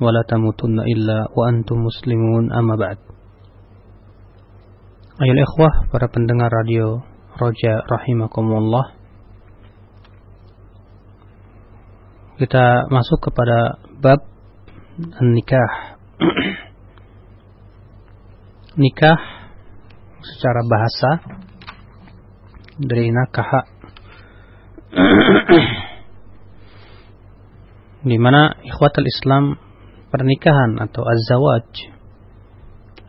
ولا تموتن إلا وأنتم مسلمون أما بعد Ayo ikhwah para pendengar radio Roja rahimakumullah Kita masuk kepada bab nikah Nikah secara bahasa dari nakaha di mana ikhwatul Islam pernikahan atau azwaj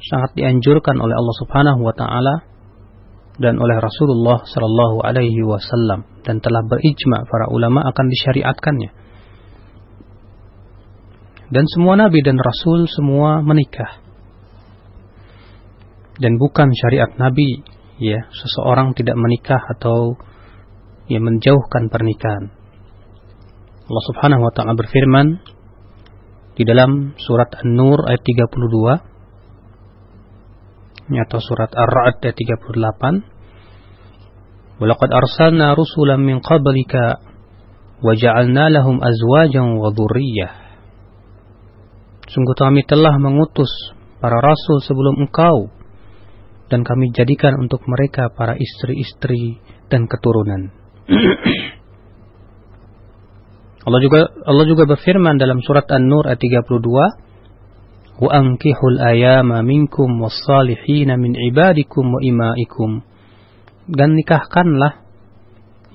sangat dianjurkan oleh Allah Subhanahu wa taala dan oleh Rasulullah sallallahu alaihi wasallam dan telah berijma para ulama akan disyariatkannya. Dan semua nabi dan rasul semua menikah. Dan bukan syariat nabi ya, seseorang tidak menikah atau ya menjauhkan pernikahan. Allah Subhanahu wa taala berfirman di dalam surat An-Nur ayat 32 atau surat Ar-Ra'd ayat 38 Walaqad arsalna rusulan min qablika wa ja'alna lahum azwajan wa dhurriyyah. Sungguh kami telah mengutus para rasul sebelum engkau dan kami jadikan untuk mereka para istri-istri dan keturunan Allah juga Allah juga berfirman dalam surat An-Nur ayat 32 Wa ankihul ayama minkum was-salihin min ibadikum wa imaikum dan nikahkanlah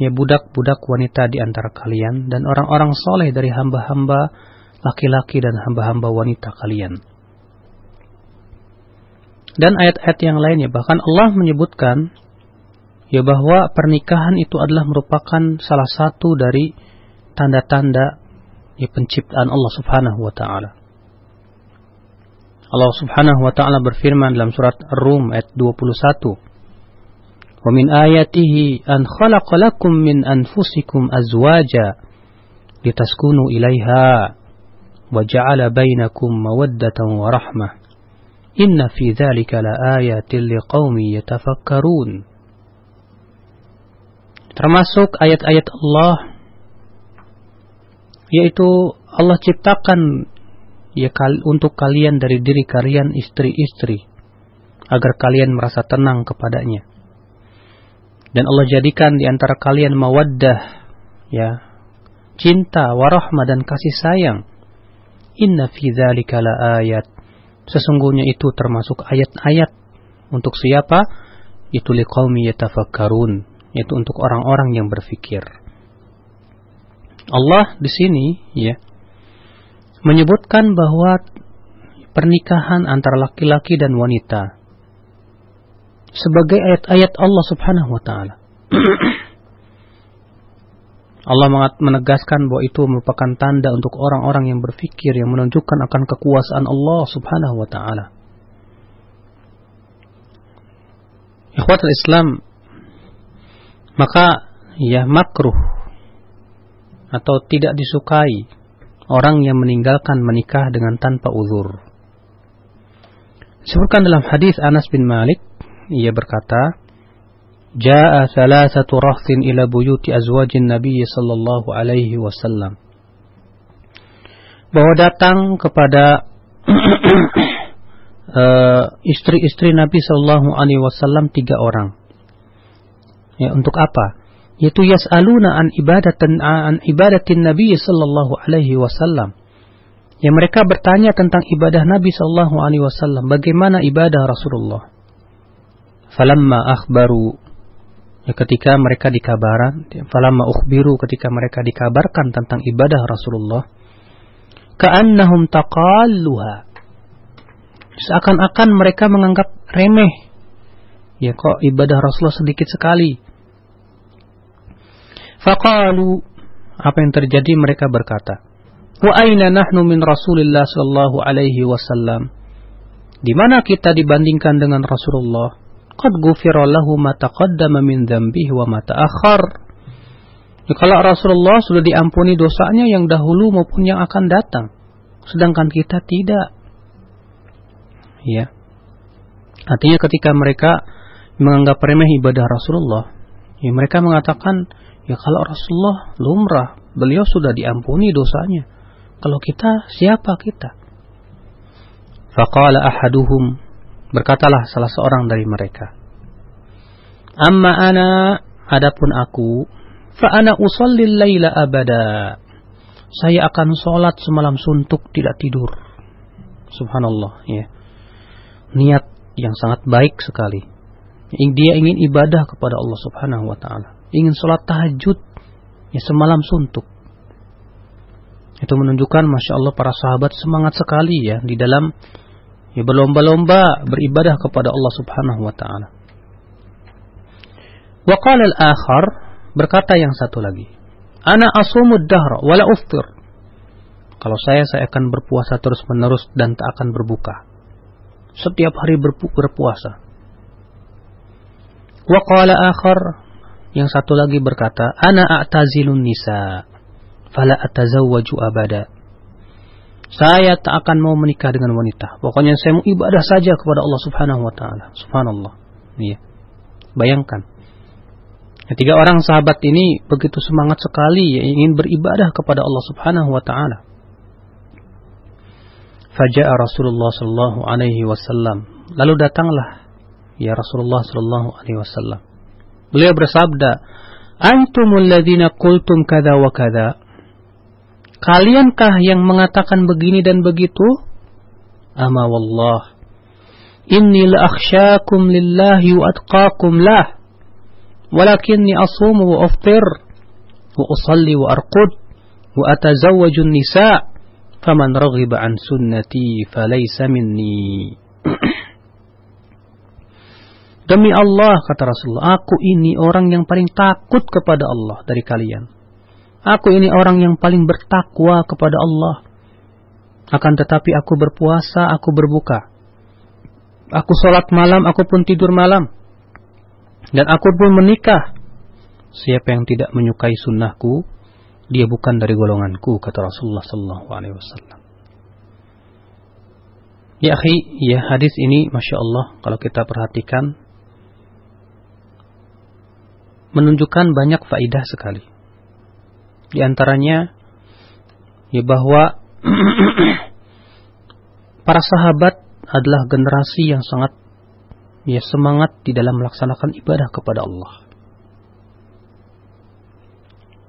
ya budak-budak wanita di antara kalian dan orang-orang soleh dari hamba-hamba laki-laki dan hamba-hamba wanita kalian. Dan ayat-ayat yang lainnya bahkan Allah menyebutkan ya bahwa pernikahan itu adalah merupakan salah satu dari tanda-tanda ya, penciptaan Allah Subhanahu wa taala. Allah Subhanahu wa taala berfirman dalam surat Ar-Rum ayat 21. Wa min ayatihi an khalaqa lakum min anfusikum azwaja litaskunu ilaiha wa ja'ala bainakum mawaddatan wa rahmah. Inna fi dzalika laayatin liqaumin yatafakkarun. Termasuk ayat-ayat Allah yaitu Allah ciptakan ya untuk kalian dari diri kalian istri-istri agar kalian merasa tenang kepadanya. Dan Allah jadikan di antara kalian mawaddah ya cinta, warahmah dan kasih sayang. Inna fi dzalika ayat. Sesungguhnya itu termasuk ayat-ayat untuk siapa? Itu liqaumi yatafakkarun, yaitu untuk orang-orang yang berfikir. Allah di sini ya menyebutkan bahwa pernikahan antara laki-laki dan wanita sebagai ayat-ayat Allah Subhanahu wa taala. Allah menegaskan bahwa itu merupakan tanda untuk orang-orang yang berfikir yang menunjukkan akan kekuasaan Allah Subhanahu wa taala. Ikhwatul Islam maka ya makruh atau tidak disukai orang yang meninggalkan menikah dengan tanpa uzur. Disebutkan dalam hadis Anas bin Malik, ia berkata, "Ja'a thalathatu rahtin ila buyuti azwajin Nabi sallallahu alaihi wasallam." Bahwa datang kepada istri-istri uh, Nabi sallallahu alaihi wasallam tiga orang. Ya, untuk apa? Yaitu yas'aluna an ibadatan an ibadatin Nabi sallallahu alaihi wasallam. Yang mereka bertanya tentang ibadah Nabi sallallahu alaihi wasallam, bagaimana ibadah Rasulullah. Falamma akhbaru ya ketika mereka dikabaran, falamma ukhbiru ketika mereka dikabarkan tentang ibadah Rasulullah, ka'annahum taqalluha. Seakan-akan mereka menganggap remeh. Ya kok ibadah Rasulullah sedikit sekali Faqalu apa yang terjadi mereka berkata, Wa aina nahnu min Rasulillah sallallahu alaihi wasallam? Di mana kita dibandingkan dengan Rasulullah? Qad ghufira lahu ma taqaddama min dzambihi wa ma ta'akhkhar. Kalau Rasulullah sudah diampuni dosanya yang dahulu maupun yang akan datang, sedangkan kita tidak. Ya. Artinya ketika mereka menganggap remeh ibadah Rasulullah, ya mereka mengatakan, ya kalau Rasulullah lumrah, beliau sudah diampuni dosanya. Kalau kita, siapa kita? Faqala ahaduhum, berkatalah salah seorang dari mereka. Amma ana, adapun aku, fa ana usallil laila abada. Saya akan sholat semalam suntuk tidak tidur. Subhanallah, ya. Niat yang sangat baik sekali. Dia ingin ibadah kepada Allah Subhanahu wa taala. Ingin sholat tahajud ya semalam suntuk. Itu menunjukkan Masya Allah para sahabat semangat sekali ya di dalam ya berlomba-lomba beribadah kepada Allah Subhanahu wa taala. Wa qala al-akhar berkata yang satu lagi, "Ana asumud dahr wala uftir." Kalau saya saya akan berpuasa terus-menerus dan tak akan berbuka. Setiap hari berpu berpuasa. Wa qala akhar yang satu lagi berkata, "Ana a'tazilun nisa." fala atazawwaju abada. Saya tak akan mau menikah dengan wanita. Pokoknya saya mau ibadah saja kepada Allah Subhanahu wa taala. Subhanallah. Iya. Bayangkan. Ketiga orang sahabat ini begitu semangat sekali ya, ingin beribadah kepada Allah Subhanahu wa taala. Faja'a Rasulullah sallallahu alaihi wasallam. Lalu datanglah ya Rasulullah sallallahu alaihi wasallam. Beliau bersabda, "Antumul ladzina qultum kada wa kada." Kaliankah yang mengatakan begini dan begitu? Ama wallah. Inni la akhsyakum lillahi wa atqakum lah. Walakinni asumu wa aftir. Wa usalli wa arqud. Wa atazawwaju nisa. Faman raghiba an sunnati falaysa minni. Demi Allah, kata Rasulullah, aku ini orang yang paling takut kepada Allah dari kalian. Aku ini orang yang paling bertakwa kepada Allah. Akan tetapi aku berpuasa, aku berbuka. Aku sholat malam, aku pun tidur malam. Dan aku pun menikah. Siapa yang tidak menyukai sunnahku, dia bukan dari golonganku, kata Rasulullah Sallallahu Alaihi Wasallam. Ya akhi, ya hadis ini, masya Allah, kalau kita perhatikan, menunjukkan banyak faidah sekali. Di antaranya ya bahwa para sahabat adalah generasi yang sangat ya semangat di dalam melaksanakan ibadah kepada Allah.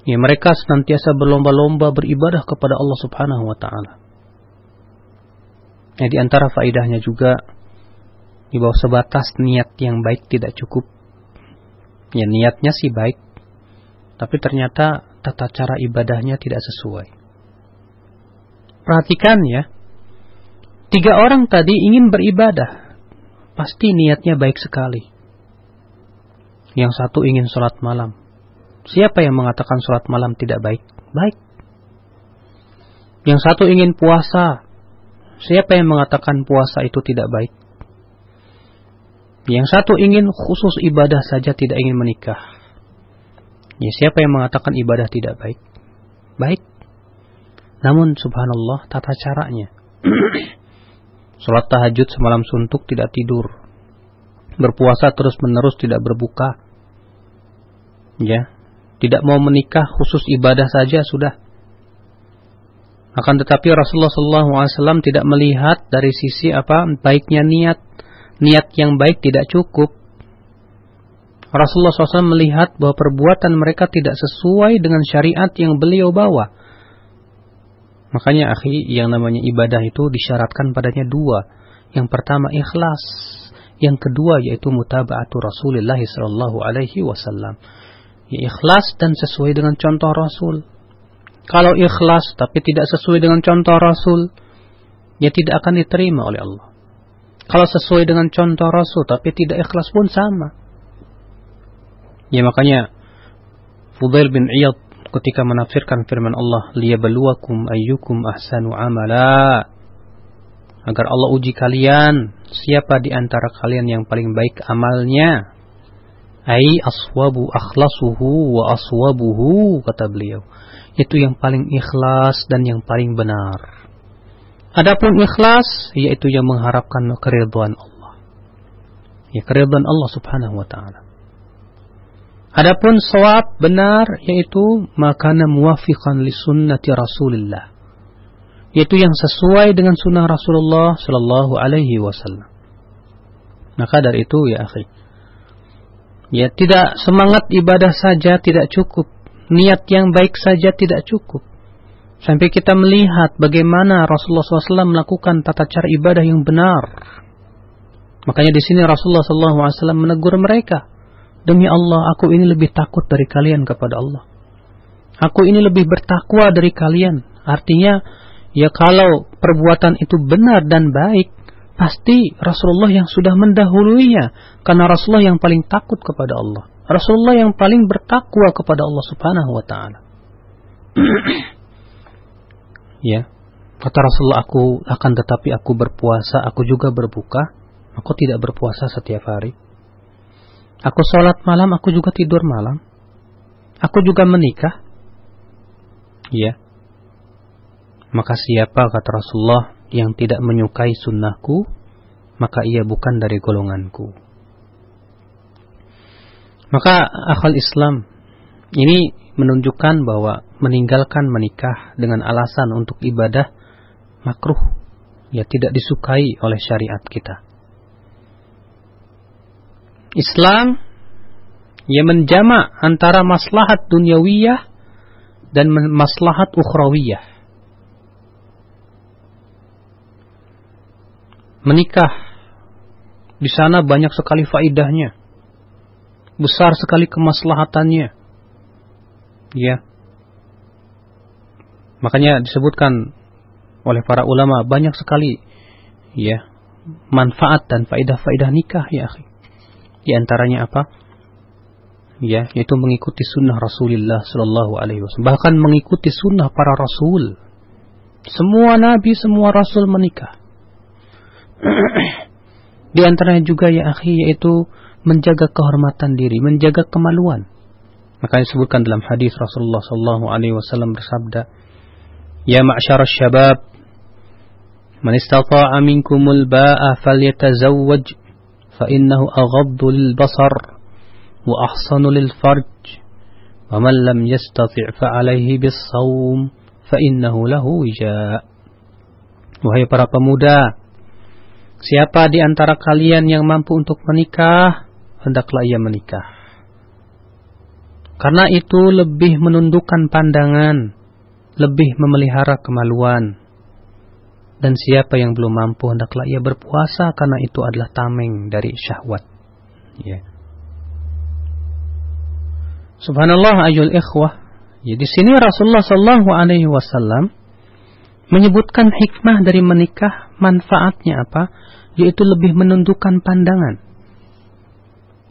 Ya mereka senantiasa berlomba-lomba beribadah kepada Allah Subhanahu wa taala. Ya di antara faidahnya juga di bawah sebatas niat yang baik tidak cukup. Ya niatnya sih baik, tapi ternyata tata cara ibadahnya tidak sesuai. Perhatikan ya, tiga orang tadi ingin beribadah, pasti niatnya baik sekali. Yang satu ingin sholat malam. Siapa yang mengatakan sholat malam tidak baik? Baik. Yang satu ingin puasa. Siapa yang mengatakan puasa itu tidak baik? Yang satu ingin khusus ibadah saja tidak ingin menikah. Ya, siapa yang mengatakan ibadah tidak baik? Baik. Namun subhanallah tata caranya. Salat tahajud semalam suntuk tidak tidur. Berpuasa terus menerus tidak berbuka. Ya. Tidak mau menikah khusus ibadah saja sudah. Akan tetapi Rasulullah SAW tidak melihat dari sisi apa baiknya niat. Niat yang baik tidak cukup. Rasulullah SAW melihat bahwa perbuatan mereka tidak sesuai dengan syariat yang beliau bawa. Makanya akhi yang namanya ibadah itu disyaratkan padanya dua. Yang pertama ikhlas, yang kedua yaitu mutaba'atu Rasulullah sallallahu alaihi wasallam. Ya, ikhlas dan sesuai dengan contoh Rasul. Kalau ikhlas tapi tidak sesuai dengan contoh Rasul, ya tidak akan diterima oleh Allah. Kalau sesuai dengan contoh Rasul tapi tidak ikhlas pun sama. Ya makanya Fudail bin Iyad ketika menafsirkan firman Allah, "Liyabluwakum ayyukum ahsanu amala." Agar Allah uji kalian, siapa di antara kalian yang paling baik amalnya? Ai aswabu akhlasuhu wa aswabuhu kata beliau. Itu yang paling ikhlas dan yang paling benar. Adapun ikhlas yaitu yang mengharapkan keridhaan Allah. Ya keridhaan Allah Subhanahu wa taala. Adapun sawab benar yaitu makana muwafiqan li sunnati Rasulillah. Yaitu yang sesuai dengan sunnah Rasulullah sallallahu alaihi wasallam. Maka dari itu ya akhi, Ya, tidak semangat ibadah saja tidak cukup. Niat yang baik saja tidak cukup. Sampai kita melihat bagaimana Rasulullah SAW melakukan tata cara ibadah yang benar. Makanya di sini Rasulullah SAW menegur mereka. Demi Allah, aku ini lebih takut dari kalian kepada Allah. Aku ini lebih bertakwa dari kalian. Artinya, ya kalau perbuatan itu benar dan baik, Pasti Rasulullah yang sudah mendahuluinya. Karena Rasulullah yang paling takut kepada Allah. Rasulullah yang paling bertakwa kepada Allah subhanahu wa ta'ala. ya. Kata Rasulullah, aku akan tetapi aku berpuasa, aku juga berbuka. Aku tidak berpuasa setiap hari. Aku sholat malam, aku juga tidur malam. Aku juga menikah. Ya. Maka siapa kata Rasulullah yang tidak menyukai sunnahku, maka ia bukan dari golonganku. Maka akal Islam ini menunjukkan bahwa meninggalkan menikah dengan alasan untuk ibadah makruh, ya tidak disukai oleh syariat kita. Islam ia menjama antara maslahat dunyawiyah dan maslahat ukhrawiyah. menikah di sana banyak sekali faidahnya. Besar sekali kemaslahatannya. Ya. Makanya disebutkan oleh para ulama banyak sekali ya manfaat dan faidah-faidah nikah ya akhi. Di antaranya apa? Ya, yaitu mengikuti sunnah Rasulullah Shallallahu Alaihi Wasallam. Bahkan mengikuti sunnah para rasul. Semua nabi, semua rasul menikah. Di antaranya juga ya akhi yaitu menjaga kehormatan diri, menjaga kemaluan. Maka disebutkan dalam hadis Rasulullah sallallahu alaihi wasallam bersabda, "Ya ma'syar syabab, man istata'a minkumul ba'a falyatazawwaj fa innahu aghaddu lil basar wa ahsanu lil farj." Wa man lam yastati' fa alaihi bis sawm fa innahu lahu wija. Wahai para pemuda, Siapa di antara kalian yang mampu untuk menikah, hendaklah ia menikah. Karena itu lebih menundukkan pandangan, lebih memelihara kemaluan. Dan siapa yang belum mampu, hendaklah ia berpuasa karena itu adalah tameng dari syahwat. Ya. Subhanallah ayul ikhwah. Ya, di sini Rasulullah Sallallahu Alaihi Wasallam menyebutkan hikmah dari menikah, manfaatnya apa? Yaitu lebih menundukkan pandangan.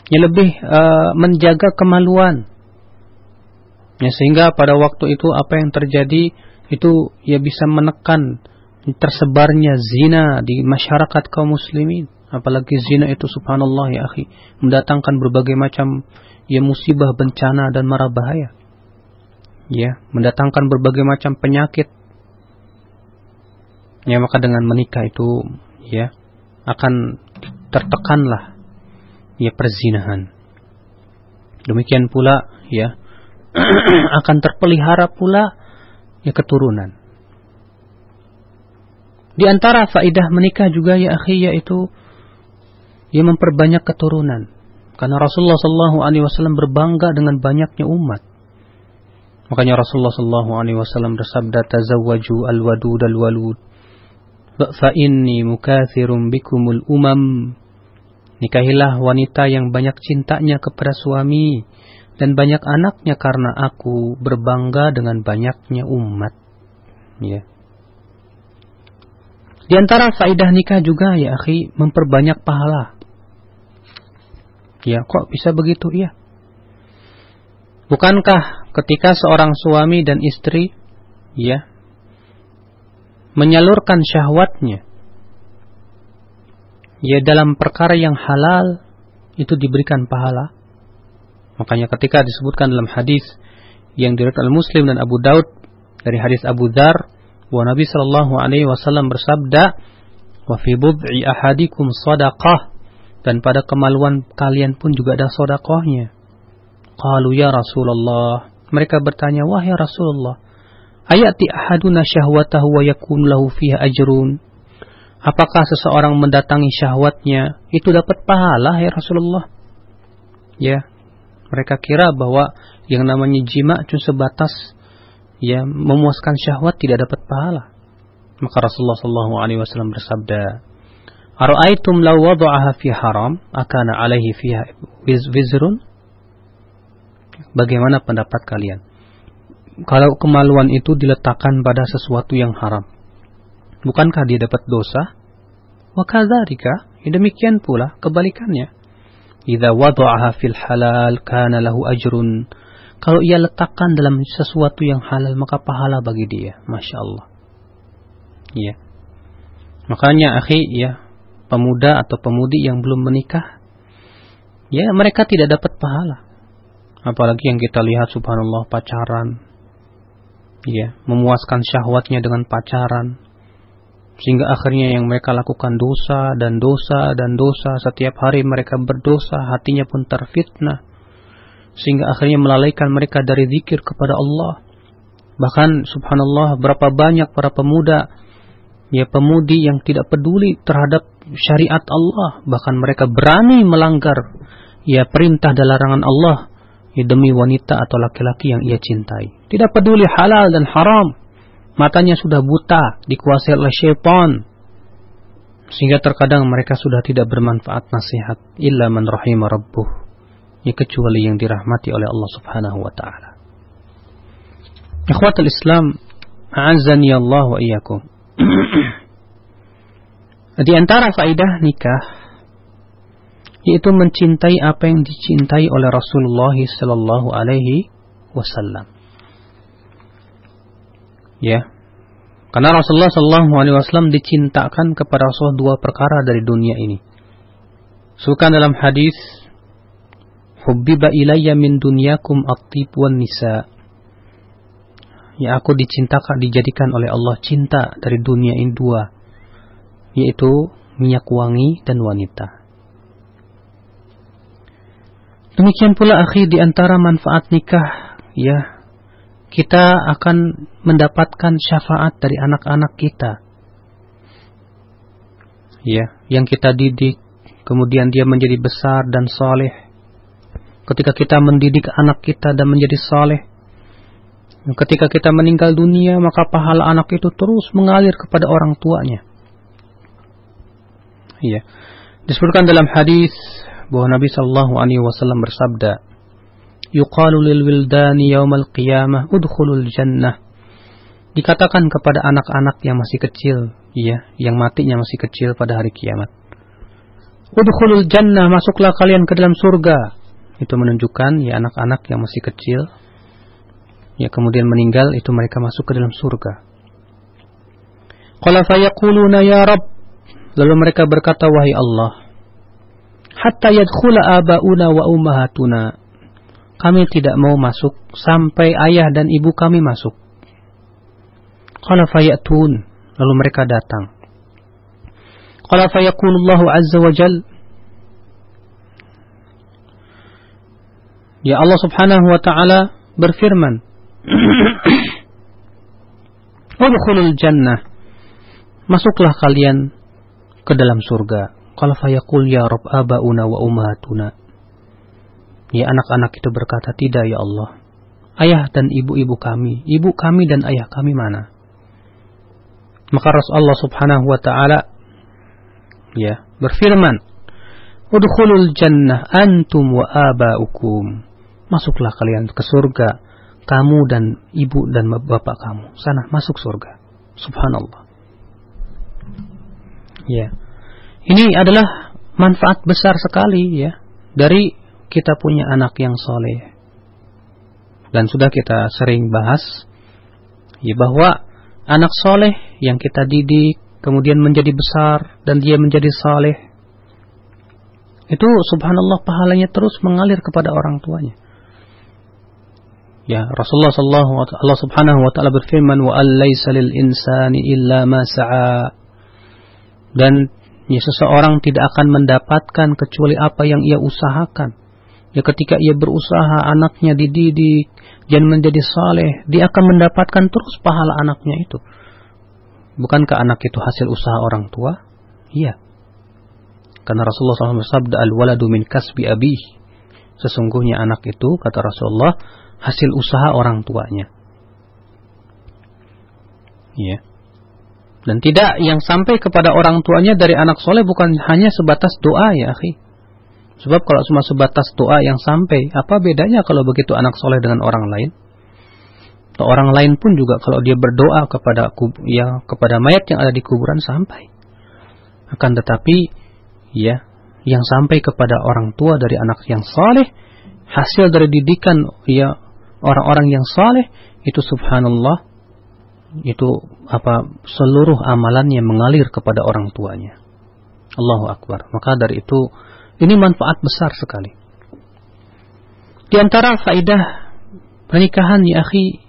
Ya lebih uh, menjaga kemaluan. Ya sehingga pada waktu itu apa yang terjadi itu ya bisa menekan tersebarnya zina di masyarakat kaum muslimin. Apalagi zina itu subhanallah ya akhi mendatangkan berbagai macam ya musibah, bencana dan mara bahaya. Ya, mendatangkan berbagai macam penyakit Ya maka dengan menikah itu ya akan tertekanlah ya perzinahan. Demikian pula ya akan terpelihara pula ya keturunan. Di antara faidah menikah juga ya akhi yaitu ya memperbanyak keturunan. Karena Rasulullah Shallallahu Alaihi Wasallam berbangga dengan banyaknya umat. Makanya Rasulullah Shallallahu Alaihi Wasallam bersabda, "Tazawwaju al-wadud al-walud." fa inni mukathirun bikumul umam nikahilah wanita yang banyak cintanya kepada suami dan banyak anaknya karena aku berbangga dengan banyaknya umat. Ya. Di antara faidah nikah juga ya akhi memperbanyak pahala. Ya kok bisa begitu? Ya bukankah ketika seorang suami dan istri ya menyalurkan syahwatnya ya dalam perkara yang halal itu diberikan pahala. Makanya ketika disebutkan dalam hadis yang diriwayatkan Al-Muslim dan Abu Daud dari hadis Abu Dzar bahwa Nabi Shallallahu alaihi wasallam bersabda, "Wa fi bud'i ahadikum sadaqah." Dan pada kemaluan kalian pun juga ada sedekahnya. Qalu ya Rasulullah. Mereka bertanya, "Wahai Rasulullah, ayati ahaduna syahwatahu wa yakun lahu fiha ajrun?" Apakah seseorang mendatangi syahwatnya itu dapat pahala ya Rasulullah? Ya, mereka kira bahwa yang namanya jima cuma sebatas ya memuaskan syahwat tidak dapat pahala. Maka Rasulullah Shallallahu Alaihi Wasallam bersabda, "Ara'aitum law wada'aha fi haram, akana alaihi fiha wizrun?" Bagaimana pendapat kalian? Kalau kemaluan itu diletakkan pada sesuatu yang haram, bukankah dia dapat dosa? Wakadzalika, demikian pula kebalikannya. Idza wada'aha fil halal kana lahu ajrun. Kalau ia letakkan dalam sesuatu yang halal maka pahala bagi dia. Masya Allah. Ya. Makanya akhi ya, pemuda atau pemudi yang belum menikah ya mereka tidak dapat pahala. Apalagi yang kita lihat subhanallah pacaran. Ya, memuaskan syahwatnya dengan pacaran, sehingga akhirnya yang mereka lakukan dosa dan dosa dan dosa. Setiap hari mereka berdosa hatinya pun terfitnah. Sehingga akhirnya melalaikan mereka dari zikir kepada Allah. Bahkan subhanallah berapa banyak para pemuda ya pemudi yang tidak peduli terhadap syariat Allah. Bahkan mereka berani melanggar ya perintah dan larangan Allah ya demi wanita atau laki-laki yang ia cintai. Tidak peduli halal dan haram matanya sudah buta, dikuasai oleh syaitan. Sehingga terkadang mereka sudah tidak bermanfaat nasihat illa man rahimah rabbuh. Ya kecuali yang dirahmati oleh Allah Subhanahu wa taala. Ikhwatul Islam, a'azzani Allah wa iyyakum. Di antara faidah nikah yaitu mencintai apa yang dicintai oleh Rasulullah sallallahu alaihi wasallam. Ya. Karena Rasulullah Shallallahu Alaihi Wasallam dicintakan kepada Rasulullah dua perkara dari dunia ini. Suka dalam hadis, Hubbiba ilayya min dunyakum at-tib wan nisa. Ya aku dicintakan, dijadikan oleh Allah cinta dari dunia ini dua. Yaitu minyak wangi dan wanita. Demikian pula akhir di antara manfaat nikah, ya kita akan mendapatkan syafaat dari anak-anak kita. Ya, yang kita didik, kemudian dia menjadi besar dan soleh. Ketika kita mendidik anak kita dan menjadi soleh, ketika kita meninggal dunia, maka pahala anak itu terus mengalir kepada orang tuanya. Ya, disebutkan dalam hadis bahwa Nabi Shallallahu Alaihi Wasallam bersabda, lil wildani yaumal qiyamah jannah. Dikatakan kepada anak-anak yang masih kecil ya yang matinya masih kecil pada hari kiamat. Udkhulul jannah masuklah kalian ke dalam surga. Itu menunjukkan ya anak-anak yang masih kecil ya kemudian meninggal itu mereka masuk ke dalam surga. Qala fayaquluna ya rab lalu mereka berkata wahai Allah hatta yadkhula abauna wa ummahatuna kami tidak mau masuk sampai ayah dan ibu kami masuk. Qala fayatun, lalu mereka datang. Qala fayakulullahu azza wa jal Ya Allah subhanahu wa ta'ala berfirman Udkhulul jannah Masuklah kalian ke dalam surga Qala fayakul ya Rabb abauna wa umatuna Ya anak-anak itu berkata, tidak ya Allah. Ayah dan ibu-ibu kami, ibu kami dan ayah kami mana? Maka Rasulullah subhanahu wa ta'ala ya berfirman, Udkhulul jannah antum wa aba'ukum. Masuklah kalian ke surga, kamu dan ibu dan bapak kamu. Sana masuk surga. Subhanallah. Ya. Ini adalah manfaat besar sekali ya dari kita punya anak yang soleh. dan sudah kita sering bahas ya bahwa anak soleh yang kita didik kemudian menjadi besar dan dia menjadi saleh itu subhanallah pahalanya terus mengalir kepada orang tuanya Ya, Rasulullah sallallahu Allah Subhanahu wa taala berfirman wa alaysa lil insani illa ma sa'a. Dan ya seseorang tidak akan mendapatkan kecuali apa yang ia usahakan. Ya ketika ia berusaha anaknya dididik dan menjadi saleh, dia akan mendapatkan terus pahala anaknya itu. Bukankah anak itu hasil usaha orang tua? Iya. Karena Rasulullah SAW bersabda al-waladu min kasbi abi. Sesungguhnya anak itu kata Rasulullah hasil usaha orang tuanya. Ya. Dan tidak yang sampai kepada orang tuanya dari anak soleh bukan hanya sebatas doa ya akhi. Sebab kalau cuma sebatas doa yang sampai, apa bedanya kalau begitu anak soleh dengan orang lain? Atau orang lain pun juga kalau dia berdoa kepada ya kepada mayat yang ada di kuburan sampai. Akan tetapi ya yang sampai kepada orang tua dari anak yang soleh hasil dari didikan ya orang-orang yang saleh itu subhanallah itu apa seluruh amalannya mengalir kepada orang tuanya. Allahu akbar. Maka dari itu ini manfaat besar sekali. Di antara faidah pernikahan ya akhi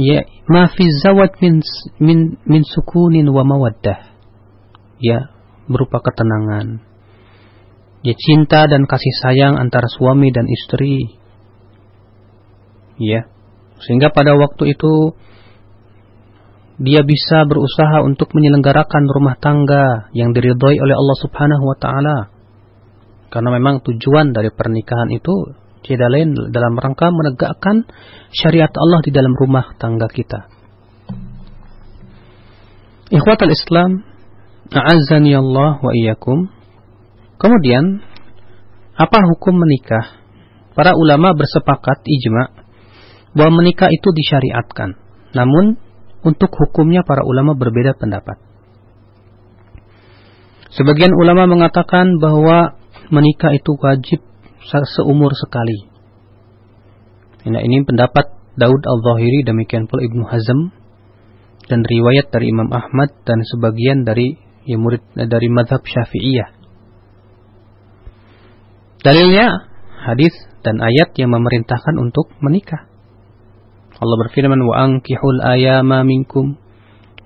ya ma fi zawaj min min min sukunin wa mawaddah. Ya, berupa ketenangan. Ya cinta dan kasih sayang antara suami dan istri. Ya. Sehingga pada waktu itu dia bisa berusaha untuk menyelenggarakan rumah tangga yang diridhoi oleh Allah Subhanahu wa taala. Karena memang tujuan dari pernikahan itu tidak lain dalam rangka menegakkan syariat Allah di dalam rumah tangga kita. Ikhwatal Islam, a'azzani Allah wa iyyakum. Kemudian, apa hukum menikah? Para ulama bersepakat ijma bahwa menikah itu disyariatkan. Namun untuk hukumnya para ulama berbeda pendapat. Sebagian ulama mengatakan bahwa menikah itu wajib seumur sekali. Nah, ini pendapat Daud Al-Zahiri demikian pula Ibnu Hazm dan riwayat dari Imam Ahmad dan sebagian dari ya, murid dari madhab Syafi'iyah. Dalilnya hadis dan ayat yang memerintahkan untuk menikah. Allah berfirman wa ankihul ayama minkum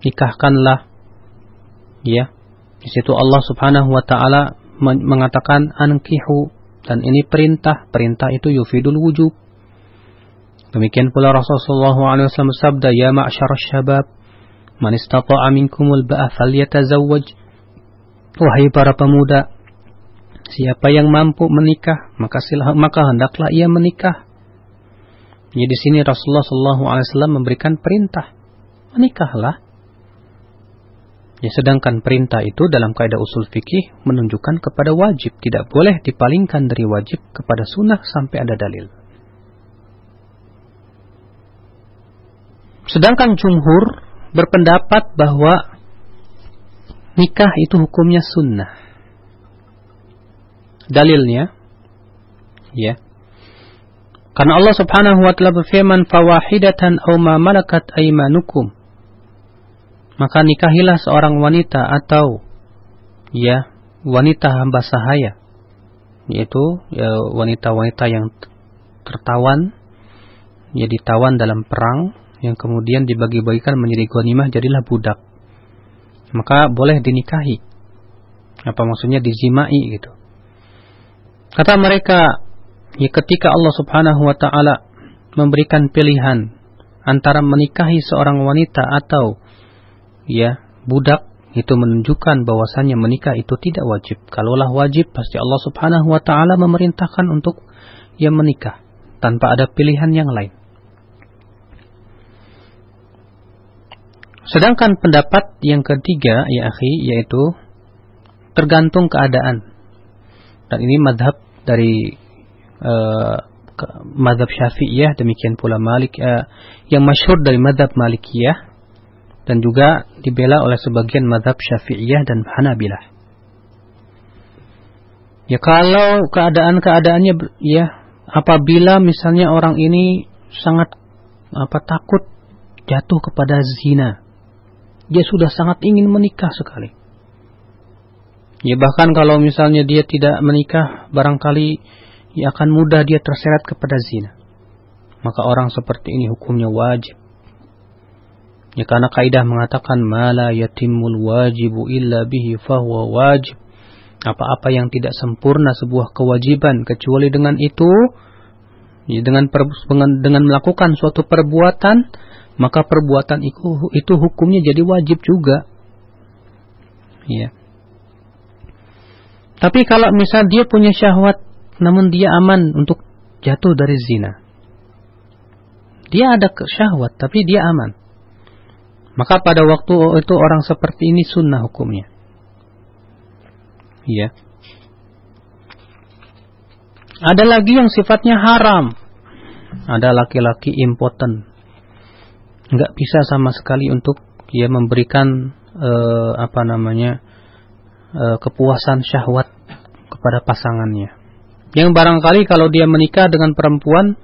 nikahkanlah ya di situ Allah Subhanahu wa taala mengatakan ankihu. Dan ini perintah. Perintah itu yufidul wujub demikian pula Rasulullah SAW bersabda ya ma'syar syabab man istata'a minkumul ba'a falyatazawwaj. Wahai para pemuda siapa yang mampu menikah maka silah, maka hendaklah ia menikah. Jadi di sini Rasulullah SAW memberikan perintah, menikahlah. Ya, sedangkan perintah itu dalam kaidah usul fikih menunjukkan kepada wajib, tidak boleh dipalingkan dari wajib kepada sunnah sampai ada dalil. Sedangkan jumhur berpendapat bahwa nikah itu hukumnya sunnah. Dalilnya, ya, karena Allah Subhanahu wa taala berfirman fawahidatan aw ma malakat aymanukum. Maka nikahilah seorang wanita atau ya wanita hamba sahaya yaitu ya, wanita-wanita yang tertawan ya ditawan dalam perang yang kemudian dibagi-bagikan menjadi ghanimah jadilah budak. Maka boleh dinikahi. Apa maksudnya dizimai gitu. Kata mereka ya ketika Allah Subhanahu wa taala memberikan pilihan antara menikahi seorang wanita atau ya budak itu menunjukkan bahwasannya menikah itu tidak wajib. Kalaulah wajib pasti Allah Subhanahu wa taala memerintahkan untuk ya menikah tanpa ada pilihan yang lain. Sedangkan pendapat yang ketiga ya akhi yaitu tergantung keadaan. Dan ini madhab dari uh, madhab syafi'iyah demikian pula malik uh, yang masyhur dari madhab malikiyah dan juga dibela oleh sebagian madhab syafi'iyah dan hanabilah ya kalau keadaan-keadaannya ya apabila misalnya orang ini sangat apa takut jatuh kepada zina. Dia sudah sangat ingin menikah sekali. Ya bahkan kalau misalnya dia tidak menikah, barangkali ya akan mudah dia terseret kepada zina. Maka orang seperti ini hukumnya wajib. Ya karena kaidah mengatakan mala yatimul wajibu illa bihi fahuwa wajib. Apa-apa yang tidak sempurna sebuah kewajiban kecuali dengan itu ya, dengan, per, dengan melakukan suatu perbuatan maka perbuatan itu itu hukumnya jadi wajib juga. Ya. Tapi kalau misal dia punya syahwat namun dia aman untuk jatuh dari zina. Dia ada syahwat tapi dia aman. Maka pada waktu itu orang seperti ini sunnah hukumnya. Ya. Ada lagi yang sifatnya haram. Ada laki-laki impoten nggak bisa sama sekali untuk ya memberikan uh, apa namanya uh, kepuasan syahwat kepada pasangannya. Yang barangkali kalau dia menikah dengan perempuan,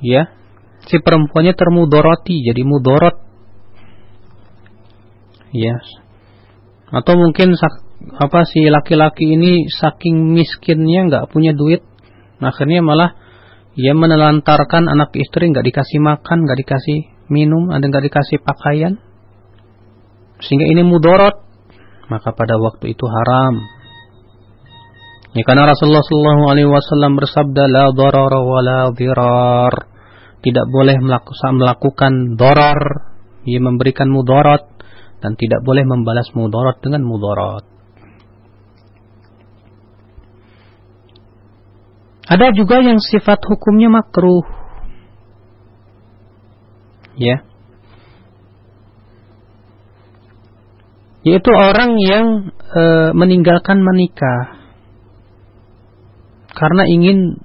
ya si perempuannya termudoroti, jadi mudorot, ya. Atau mungkin apa si laki-laki ini saking miskinnya nggak punya duit, akhirnya malah ia menelantarkan anak istri nggak dikasih makan, nggak dikasih minum, ada nggak dikasih pakaian, sehingga ini mudorot, maka pada waktu itu haram. Ya, karena Rasulullah Shallallahu Alaihi Wasallam bersabda, la darar wa dirar. Tidak boleh melakukan dorar, ia memberikan mudorot, dan tidak boleh membalas mudorot dengan mudorot. Ada juga yang sifat hukumnya makruh ya yaitu orang yang e, meninggalkan menikah karena ingin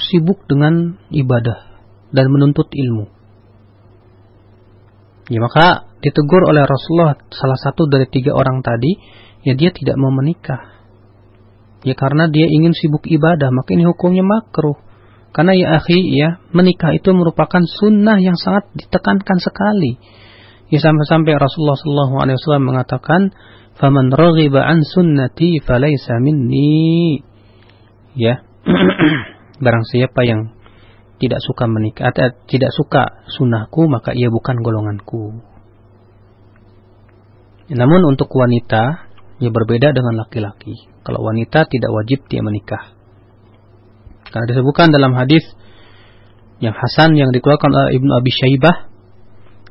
sibuk dengan ibadah dan menuntut ilmu. Ya maka ditegur oleh Rasulullah salah satu dari tiga orang tadi, ya dia tidak mau menikah. Ya karena dia ingin sibuk ibadah, maka ini hukumnya makruh. Karena ya akhi ya, menikah itu merupakan sunnah yang sangat ditekankan sekali. Ya sampai-sampai Rasulullah sallallahu alaihi wasallam mengatakan, "Faman raghiba an sunnati falaysa minni." Ya. Barang siapa yang tidak suka menikah atau tidak suka sunnahku maka ia bukan golonganku. Namun untuk wanita ia berbeda dengan laki-laki. Kalau wanita tidak wajib dia menikah. Karena disebutkan dalam hadis yang Hasan yang dikeluarkan oleh Ibnu Abi Syaibah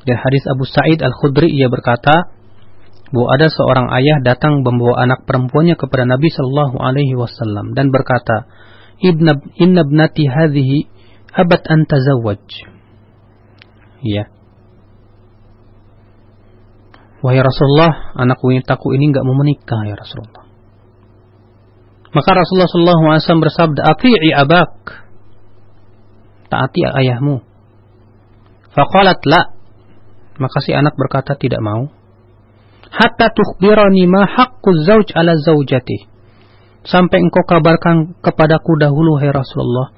dan hadis Abu Sa'id Al-Khudri ia berkata bahwa ada seorang ayah datang membawa anak perempuannya kepada Nabi Shallallahu alaihi wasallam dan berkata, "Ibna inna ibnati hadhihi abat an tazawwaj." Ya. Wahai Rasulullah, anak wanitaku ini enggak mau menikah ya Rasulullah. Maka Rasulullah SAW bersabda, Ati'i abak. Taati ayahmu. Faqalat la. Maka si anak berkata tidak mau. Hatta tukhbirani ma haqqu zawj ala zawjati. Sampai engkau kabarkan kepadaku dahulu, hai Rasulullah.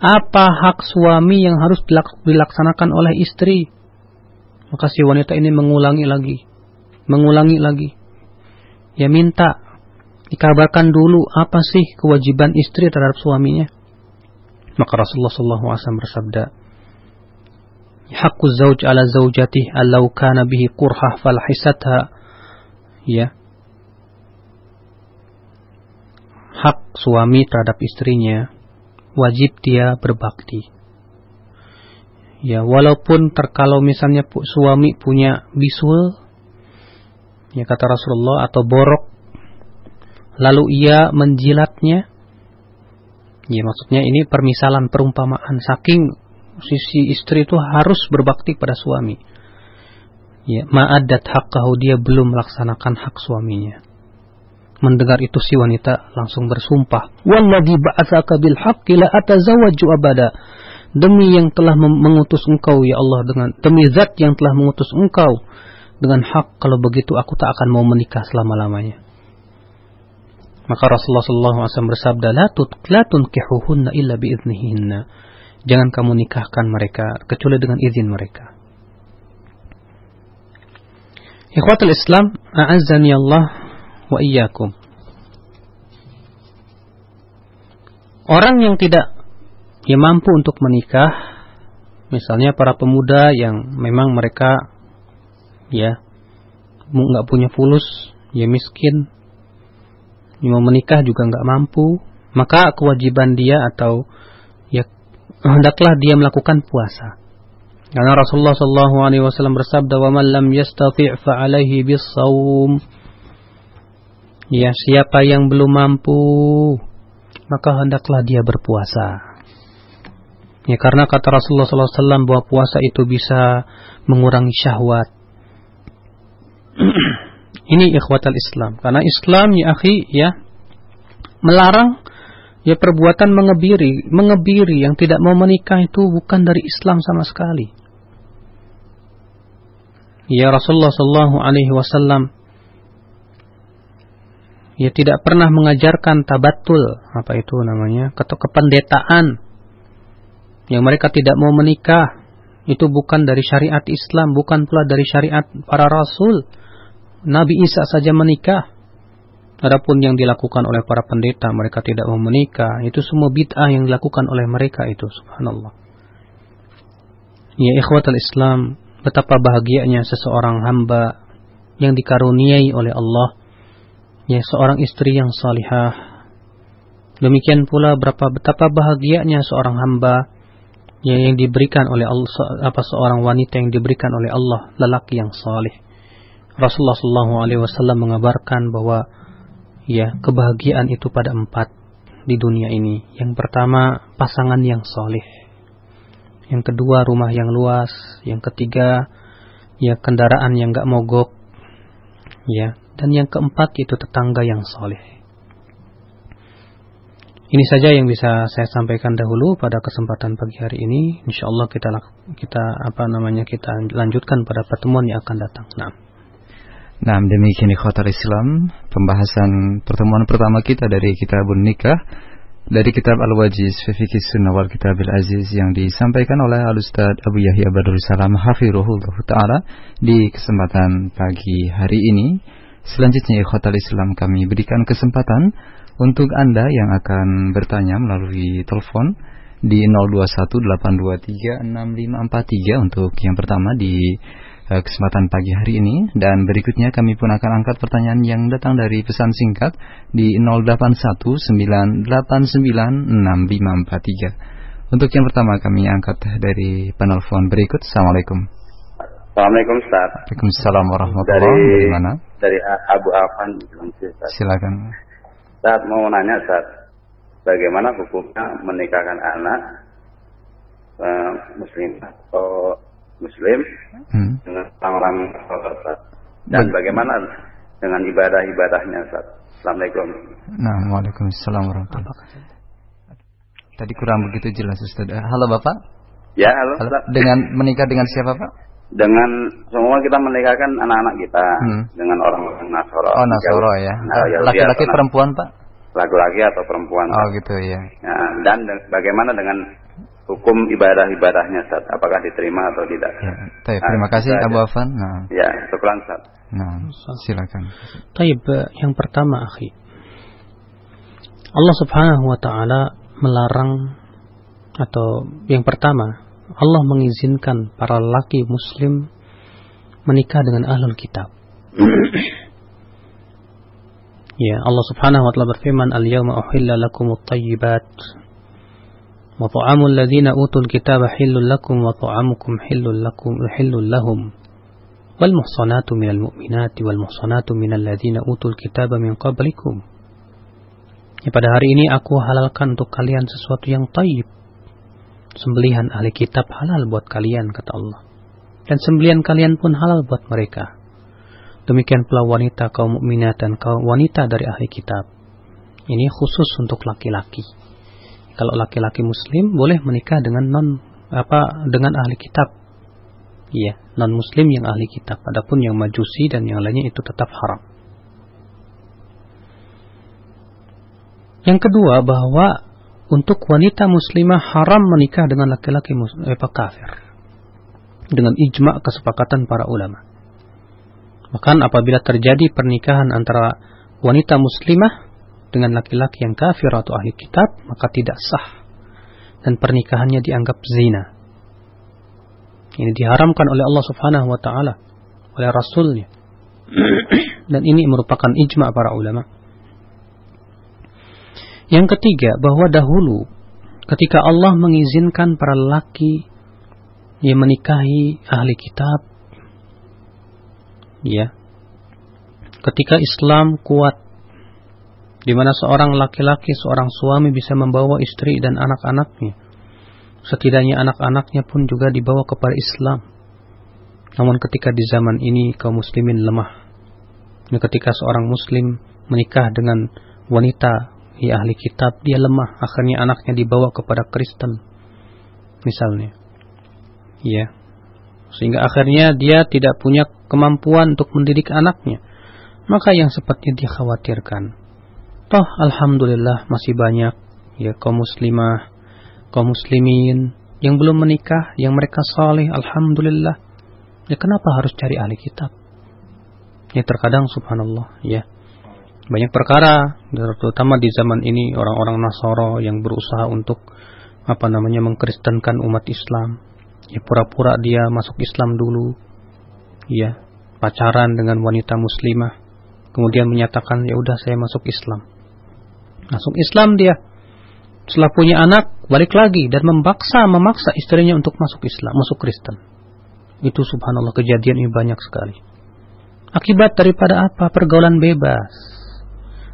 Apa hak suami yang harus dilaksanakan oleh istri? Maka si wanita ini mengulangi lagi. Mengulangi lagi. Ya minta dikabarkan dulu apa sih kewajiban istri terhadap suaminya. Maka Rasulullah SAW bersabda, zauj ala zaujatih allau kana bihi qurhah falhisatha. Ya. Hak suami terhadap istrinya wajib dia berbakti. Ya, walaupun terkalau misalnya suami punya bisul, ya kata Rasulullah atau borok lalu ia menjilatnya. Ya maksudnya ini permisalan perumpamaan saking sisi istri itu harus berbakti pada suami. Ya, ma'adat haqqahu dia belum melaksanakan hak suaminya. Mendengar itu si wanita langsung bersumpah, "Walladzi ba'atsaka bil haqqi la atazawwaju abada." Demi yang telah mengutus engkau ya Allah dengan demi zat yang telah mengutus engkau dengan hak kalau begitu aku tak akan mau menikah selama-lamanya. Maka Rasulullah SAW bersabda, La, tut, la tunkihuhunna illa biiznihinna. jangan kamu nikahkan mereka kecuali dengan izin mereka. Ikhwatul Islam, a'azzani Allah wa iyyakum. Orang yang tidak ya mampu untuk menikah, misalnya para pemuda yang memang mereka ya nggak punya fulus, ya miskin, yang mau menikah juga nggak mampu, maka kewajiban dia atau ya hendaklah dia melakukan puasa. Karena Rasulullah Shallallahu Alaihi Wasallam bersabda, "Wa man lam fa alaihi bis Ya, siapa yang belum mampu, maka hendaklah dia berpuasa. Ya, karena kata Rasulullah SAW bahwa puasa itu bisa mengurangi syahwat. Ini ikhwatal Islam. Karena Islam ya akhi ya melarang ya perbuatan mengebiri, mengebiri yang tidak mau menikah itu bukan dari Islam sama sekali. Ya Rasulullah sallallahu alaihi wasallam ya tidak pernah mengajarkan tabatul, apa itu namanya? atau kependetaan yang mereka tidak mau menikah. Itu bukan dari syariat Islam, bukan pula dari syariat para rasul. Nabi Isa saja menikah. Adapun yang dilakukan oleh para pendeta, mereka tidak mau menikah. Itu semua bid'ah yang dilakukan oleh mereka itu, subhanallah. Ya ikhwatal Islam, betapa bahagianya seseorang hamba yang dikaruniai oleh Allah ya seorang istri yang salihah demikian pula berapa betapa bahagianya seorang hamba ya, yang diberikan oleh Allah apa seorang wanita yang diberikan oleh Allah lelaki yang salih Rasulullah Shallallahu Alaihi Wasallam mengabarkan bahwa ya kebahagiaan itu pada empat di dunia ini yang pertama pasangan yang salih yang kedua rumah yang luas, yang ketiga ya kendaraan yang gak mogok, ya, dan yang keempat itu tetangga yang soleh. Ini saja yang bisa saya sampaikan dahulu pada kesempatan pagi hari ini. Insya Allah kita kita apa namanya kita lanjutkan pada pertemuan yang akan datang. Nah. Nah, demikian ikhwatal Islam, pembahasan pertemuan pertama kita dari kitabun nikah dari kitab Al-Wajiz Fikih Sunnah wal Kitabil Aziz yang disampaikan oleh Al-Ustaz Abu Yahya Badrul Salam Hafirullah Ta'ala di kesempatan pagi hari ini. Selanjutnya ikhwatal Islam kami berikan kesempatan untuk Anda yang akan bertanya melalui telepon di 0218236543 untuk yang pertama di kesempatan pagi hari ini dan berikutnya kami pun akan angkat pertanyaan yang datang dari pesan singkat di 0819896543. Untuk yang pertama kami angkat dari penelpon berikut. Assalamualaikum. Assalamualaikum Ustaz. Waalaikumsalam warahmatullahi wabarakatuh. Dari, dari mana? Dari Abu Afan. Silakan. Ustaz mau nanya Ustaz, bagaimana hukumnya menikahkan anak uh, muslim atau Muslim hmm. Orang-orang dan bagaimana dengan ibadah-ibadahnya Ustaz. Assalamualaikum. Nah, Waalaikumsalam warahmatullahi wabarakatuh. Tadi kurang begitu jelas Ustaz. Halo Bapak. Ya, halo. halo. Dengan menikah dengan siapa Pak? Dengan semua kita menikahkan anak-anak kita hmm. dengan orang-orang Nasoro. Oh, Nasoro ya. Nah, laki-laki perempuan Pak? Laki-laki atau perempuan. Oh, gitu ya. Nah, dan bagaimana dengan hukum ibadah-ibadahnya Ustaz, apakah diterima atau tidak. Ya, taib, terima nah, kasih Abu Afan. Nah. Ya, syukuran Ustaz. Nah, silakan. Taib, yang pertama akhi. Allah Subhanahu wa taala melarang atau yang pertama, Allah mengizinkan para laki muslim menikah dengan ahlul kitab. Ya, Allah Subhanahu wa taala berfirman, "Al-yauma uhilla lakumut thayyibat wa ta'amul ladzina utul kitaba halal lakum wa ta'amukum halal lakum halal lahum." Wal muhsanatu minal mu'minati wal muhsanatu minal ladzina utul kitaba min qablikum. Ya, pada hari ini aku halalkan untuk kalian sesuatu yang taib. Sembelihan ahli kitab halal buat kalian kata Allah. Dan sembelian kalian pun halal buat mereka Demikian pula wanita kaum mukminat dan kaum wanita dari ahli kitab. Ini khusus untuk laki-laki kalau laki-laki muslim boleh menikah dengan non apa dengan ahli kitab. Iya, non muslim yang ahli kitab. Adapun yang majusi dan yang lainnya itu tetap haram. Yang kedua bahwa untuk wanita muslimah haram menikah dengan laki-laki eh, kafir dengan ijma kesepakatan para ulama. Bahkan apabila terjadi pernikahan antara wanita muslimah dengan laki-laki yang kafir atau ahli kitab, maka tidak sah dan pernikahannya dianggap zina. Ini diharamkan oleh Allah Subhanahu wa taala oleh rasulnya. dan ini merupakan ijma para ulama. Yang ketiga, bahwa dahulu ketika Allah mengizinkan para laki yang menikahi ahli kitab ya ketika Islam kuat di mana seorang laki-laki, seorang suami bisa membawa istri dan anak-anaknya. Setidaknya anak-anaknya pun juga dibawa kepada Islam. Namun ketika di zaman ini kaum muslimin lemah. Dan ketika seorang muslim menikah dengan wanita ya ahli kitab, dia lemah. Akhirnya anaknya dibawa kepada Kristen. Misalnya. Ya. Sehingga akhirnya dia tidak punya kemampuan untuk mendidik anaknya. Maka yang sepertinya dikhawatirkan Toh alhamdulillah masih banyak ya kaum muslimah, kaum muslimin yang belum menikah, yang mereka saleh, alhamdulillah. Ya kenapa harus cari ahli kitab? Ya terkadang subhanallah ya. Banyak perkara terutama di zaman ini orang-orang Nasoro yang berusaha untuk apa namanya mengkristenkan umat Islam. Ya pura-pura dia masuk Islam dulu. Ya, pacaran dengan wanita muslimah. Kemudian menyatakan ya udah saya masuk Islam Masuk Islam dia. Setelah punya anak, balik lagi dan memaksa memaksa istrinya untuk masuk Islam, masuk Kristen. Itu subhanallah kejadian ini banyak sekali. Akibat daripada apa? Pergaulan bebas.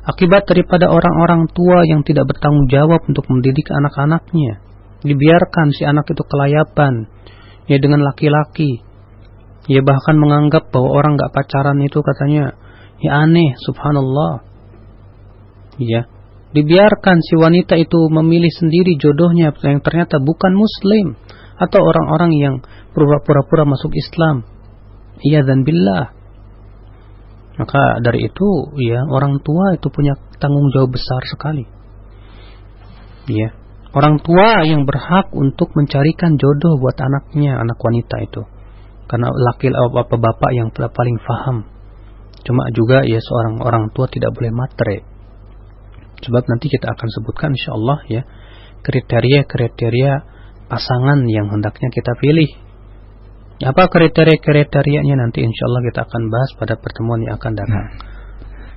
Akibat daripada orang-orang tua yang tidak bertanggung jawab untuk mendidik anak-anaknya. Dibiarkan si anak itu kelayapan. Ya dengan laki-laki. Ya bahkan menganggap bahwa orang gak pacaran itu katanya ya aneh, subhanallah. Ya, dibiarkan si wanita itu memilih sendiri jodohnya yang ternyata bukan muslim atau orang-orang yang pura-pura masuk Islam. Iya dan billah. Maka dari itu ya orang tua itu punya tanggung jawab besar sekali. Ya. Orang tua yang berhak untuk mencarikan jodoh buat anaknya, anak wanita itu. Karena laki apa bapak yang paling faham. Cuma juga ya seorang orang tua tidak boleh matre Sebab nanti kita akan sebutkan insya Allah ya kriteria-kriteria pasangan yang hendaknya kita pilih. Apa kriteria-kriterianya nanti insya Allah kita akan bahas pada pertemuan yang akan datang. Nah,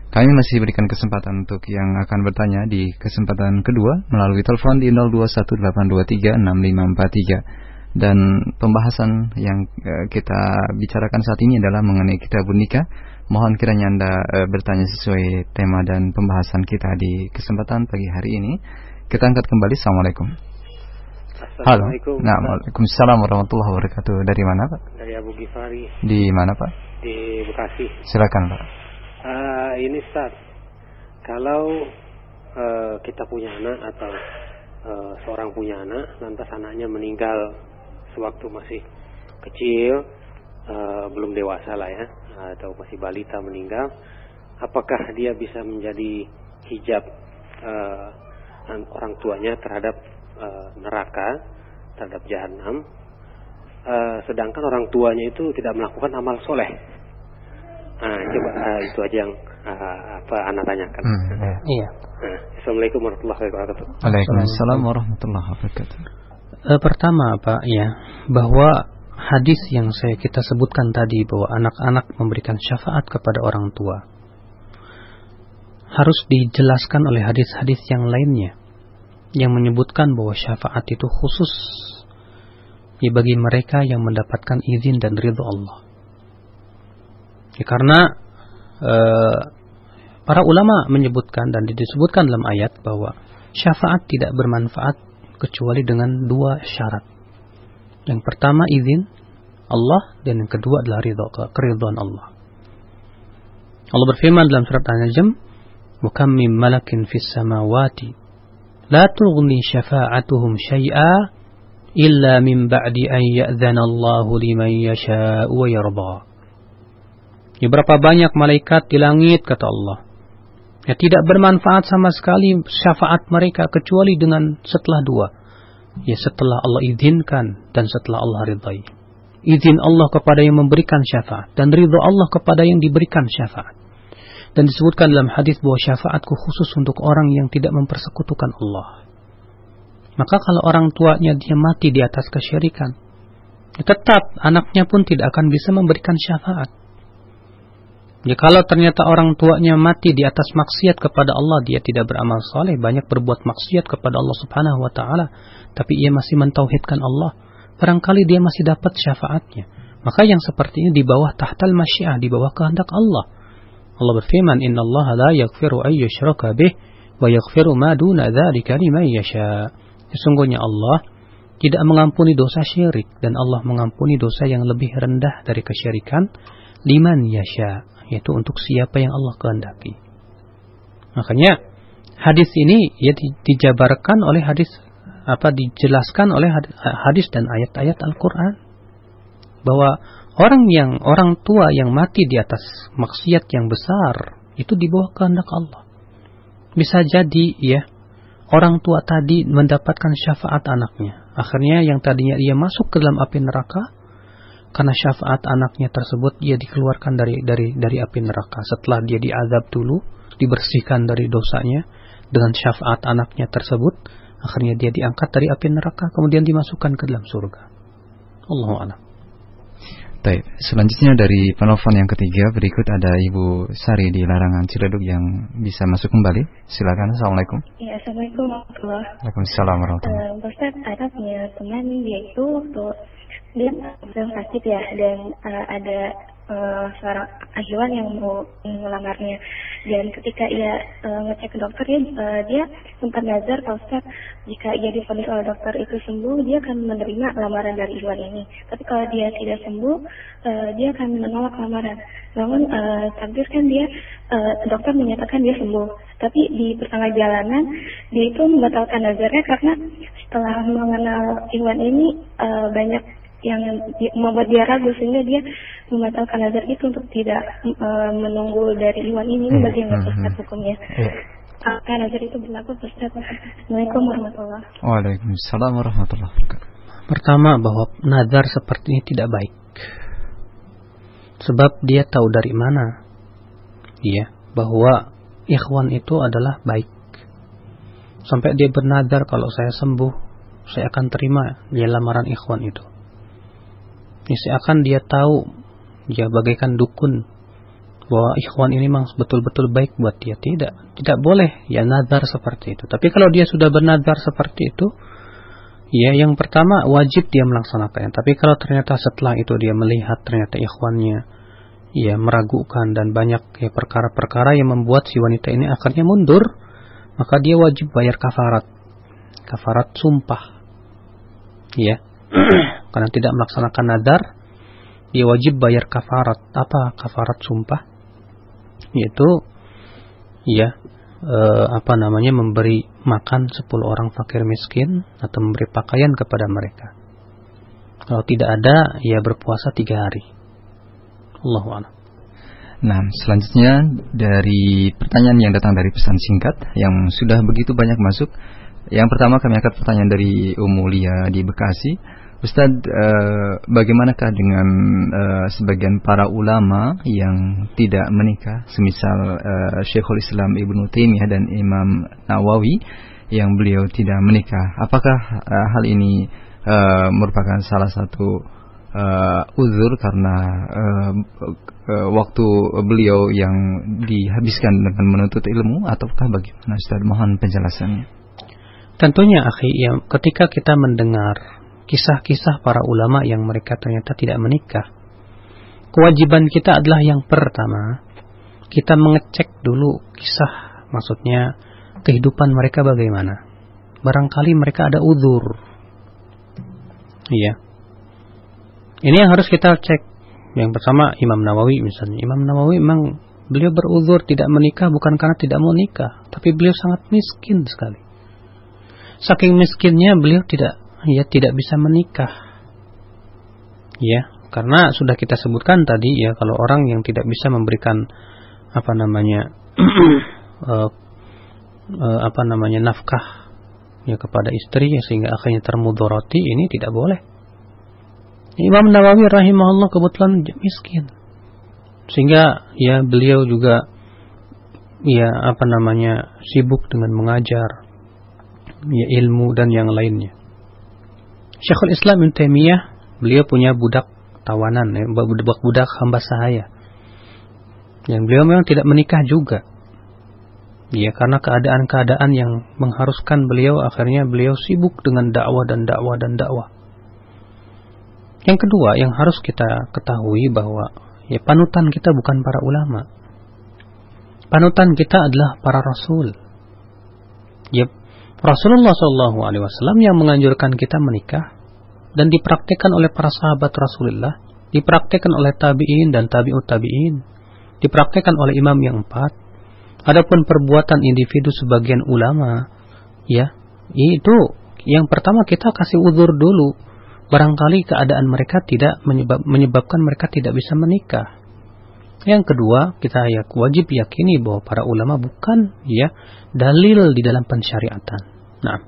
kami masih berikan kesempatan untuk yang akan bertanya di kesempatan kedua melalui telepon di 0218236543 dan pembahasan yang eh, kita bicarakan saat ini adalah mengenai kitabun nikah Mohon kiranya Anda e, bertanya sesuai tema dan pembahasan kita di kesempatan pagi hari ini. Kita angkat kembali. Assalamualaikum. Assalamualaikum. Halo. Nah, Waalaikumsalam warahmatullahi wabarakatuh. Dari mana, Pak? Dari Abu Gifari. Di mana, Pak? Di Bekasi. Silakan, Pak. Uh, ini Ustaz. Kalau uh, kita punya anak atau uh, seorang punya anak, lantas anaknya meninggal sewaktu masih kecil, uh, belum dewasa lah ya atau masih balita meninggal, apakah dia bisa menjadi hijab uh, orang tuanya terhadap uh, neraka, terhadap jahanam, uh, sedangkan orang tuanya itu tidak melakukan amal soleh. Nah, coba uh, itu aja yang uh, apa anak tanyakan. Hmm, ya. Iya. Nah, Assalamualaikum warahmatullahi wabarakatuh. Waalaikumsalam warahmatullahi wabarakatuh. pertama Pak ya bahwa hadis yang saya kita sebutkan tadi bahwa anak-anak memberikan syafaat kepada orang tua harus dijelaskan oleh hadis-hadis yang lainnya yang menyebutkan bahwa syafaat itu khusus ya bagi mereka yang mendapatkan izin dan ridho Allah. Ya, karena e, para ulama menyebutkan dan disebutkan dalam ayat bahwa syafaat tidak bermanfaat kecuali dengan dua syarat. Yang pertama izin Allah dan yang kedua adalah ridha keridhaan Allah. Allah berfirman dalam surat An-Najm, "Wa kam min malakin fis samawati la tughni syafa'atuhum syai'a illa min ba'di an ya'dzana Allah liman yasha'u wa yarda." Ya berapa banyak malaikat di langit kata Allah. Ya, tidak bermanfaat sama sekali syafaat mereka kecuali dengan setelah dua. Ya, setelah Allah izinkan dan setelah Allah ridhai. Izin Allah kepada yang memberikan syafaat dan ridho Allah kepada yang diberikan syafaat. Dan disebutkan dalam hadis bahwa syafaatku khusus untuk orang yang tidak mempersekutukan Allah. Maka kalau orang tuanya dia mati di atas kesyirikan, ya tetap anaknya pun tidak akan bisa memberikan syafaat. Ya kalau ternyata orang tuanya mati di atas maksiat kepada Allah, dia tidak beramal soleh, banyak berbuat maksiat kepada Allah Subhanahu wa taala, tapi ia masih mentauhidkan Allah, barangkali dia masih dapat syafaatnya. Maka yang seperti ini di bawah tahtal masyiah, di bawah kehendak Allah. Allah berfirman, "Inna Allah la yaghfiru yushraka bih wa yaghfiru ma duna dzalika liman yasha." Sesungguhnya Allah tidak mengampuni dosa syirik dan Allah mengampuni dosa yang lebih rendah dari kesyirikan liman yasha yaitu untuk siapa yang Allah kehendaki. Makanya hadis ini ya dijabarkan oleh hadis apa dijelaskan oleh hadis dan ayat-ayat Al-Qur'an bahwa orang yang orang tua yang mati di atas maksiat yang besar itu di bawah kehendak Allah. Bisa jadi ya orang tua tadi mendapatkan syafaat anaknya. Akhirnya yang tadinya ia masuk ke dalam api neraka karena syafaat anaknya tersebut dia dikeluarkan dari dari dari api neraka setelah dia diazab dulu dibersihkan dari dosanya dengan syafaat anaknya tersebut akhirnya dia diangkat dari api neraka kemudian dimasukkan ke dalam surga Allahu a'lam Baik, selanjutnya dari penelpon yang ketiga berikut ada Ibu Sari di Larangan Ciledug yang bisa masuk kembali. Silakan. Assalamualaikum. Iya, assalamualaikum warahmatullahi. Waalaikumsalam warahmatullahi. Uh, Ustaz, ada punya teman dia itu waktu dia sedang sakit ya dan uh, ada uh, seorang ahliwan yang mau melamarnya dan ketika ia uh, ngecek ke dokter ya uh, dia sempat nazar kalau Ustaz jika ia difonis oleh dokter itu sembuh dia akan menerima lamaran dari ahliwan ini. Tapi kalau dia tidak sembuh uh, dia akan menolak lamaran. Namun uh, takdir kan dia uh, dokter menyatakan dia sembuh. Tapi di pertengah jalanan dia itu membatalkan nazarnya karena setelah mengenal Iwan ini uh, banyak yang membuat dia ragu sehingga dia membatalkan nazar itu untuk tidak uh, menunggu dari Iwan ini hmm, bagaimana hmm, Ustaz hmm. hukumnya. Yeah. Apakah nazar itu berlaku Ustaz? Assalamualaikum warahmatullahi wabarakatuh. Waalaikumsalam warahmatullahi wabarakatuh. Pertama bahwa nazar seperti ini tidak baik. Sebab dia tahu dari mana dia bahwa ikhwan itu adalah baik. Sampai dia bernadar kalau saya sembuh, saya akan terima dia lamaran ikhwan itu akan dia tahu ya bagaikan dukun bahwa ikhwan ini memang betul-betul baik buat dia. Tidak tidak boleh ya nazar seperti itu. Tapi kalau dia sudah bernazar seperti itu ya yang pertama wajib dia melaksanakannya. Tapi kalau ternyata setelah itu dia melihat ternyata ikhwannya ya meragukan dan banyak ya perkara-perkara yang membuat si wanita ini akhirnya mundur maka dia wajib bayar kafarat. Kafarat sumpah. Ya karena tidak melaksanakan nadar, dia wajib bayar kafarat. Apa kafarat sumpah? Yaitu ya e, apa namanya memberi makan 10 orang fakir miskin atau memberi pakaian kepada mereka. Kalau tidak ada, ya berpuasa tiga hari. Allahu a'lam. Nah, selanjutnya dari pertanyaan yang datang dari pesan singkat yang sudah begitu banyak masuk. Yang pertama kami akan pertanyaan dari Umulia di Bekasi. Ustadz, uh, bagaimanakah dengan uh, sebagian para ulama yang tidak menikah, semisal uh, Syekhul Islam Ibnu Taimiyah dan Imam Nawawi yang beliau tidak menikah? Apakah uh, hal ini uh, merupakan salah satu uh, uzur karena uh, uh, waktu beliau yang dihabiskan dengan menuntut ilmu, ataukah bagaimana Ustadz? Mohon penjelasannya. Tentunya, akhi, ya, ketika kita mendengar kisah-kisah para ulama yang mereka ternyata tidak menikah. Kewajiban kita adalah yang pertama, kita mengecek dulu kisah, maksudnya kehidupan mereka bagaimana. Barangkali mereka ada uzur. Iya. Ini yang harus kita cek. Yang pertama Imam Nawawi misalnya. Imam Nawawi memang beliau beruzur tidak menikah bukan karena tidak mau nikah, tapi beliau sangat miskin sekali. Saking miskinnya beliau tidak ya tidak bisa menikah. Ya, karena sudah kita sebutkan tadi ya kalau orang yang tidak bisa memberikan apa namanya uh, uh, apa namanya nafkah ya kepada istri sehingga akhirnya termudoroti ini tidak boleh. Imam Nawawi rahimahullah kebetulan miskin. Sehingga ya beliau juga ya apa namanya sibuk dengan mengajar ya ilmu dan yang lainnya. Syekhul Islam Ibn Taimiyah beliau punya budak tawanan ya, budak-budak hamba sahaya. Yang beliau memang tidak menikah juga. Ya karena keadaan-keadaan yang mengharuskan beliau akhirnya beliau sibuk dengan dakwah dan dakwah dan dakwah. Yang kedua yang harus kita ketahui bahwa ya panutan kita bukan para ulama. Panutan kita adalah para rasul. Ya Rasulullah Shallallahu Alaihi Wasallam yang menganjurkan kita menikah dan dipraktikkan oleh para sahabat Rasulullah, dipraktikkan oleh tabiin dan tabiut tabiin, dipraktikkan oleh imam yang empat, Adapun perbuatan individu sebagian ulama, ya, itu yang pertama kita kasih uzur dulu. Barangkali keadaan mereka tidak menyebab, menyebabkan mereka tidak bisa menikah. Yang kedua, kita ya wajib yakini bahwa para ulama bukan ya dalil di dalam pensyariatan. Nah,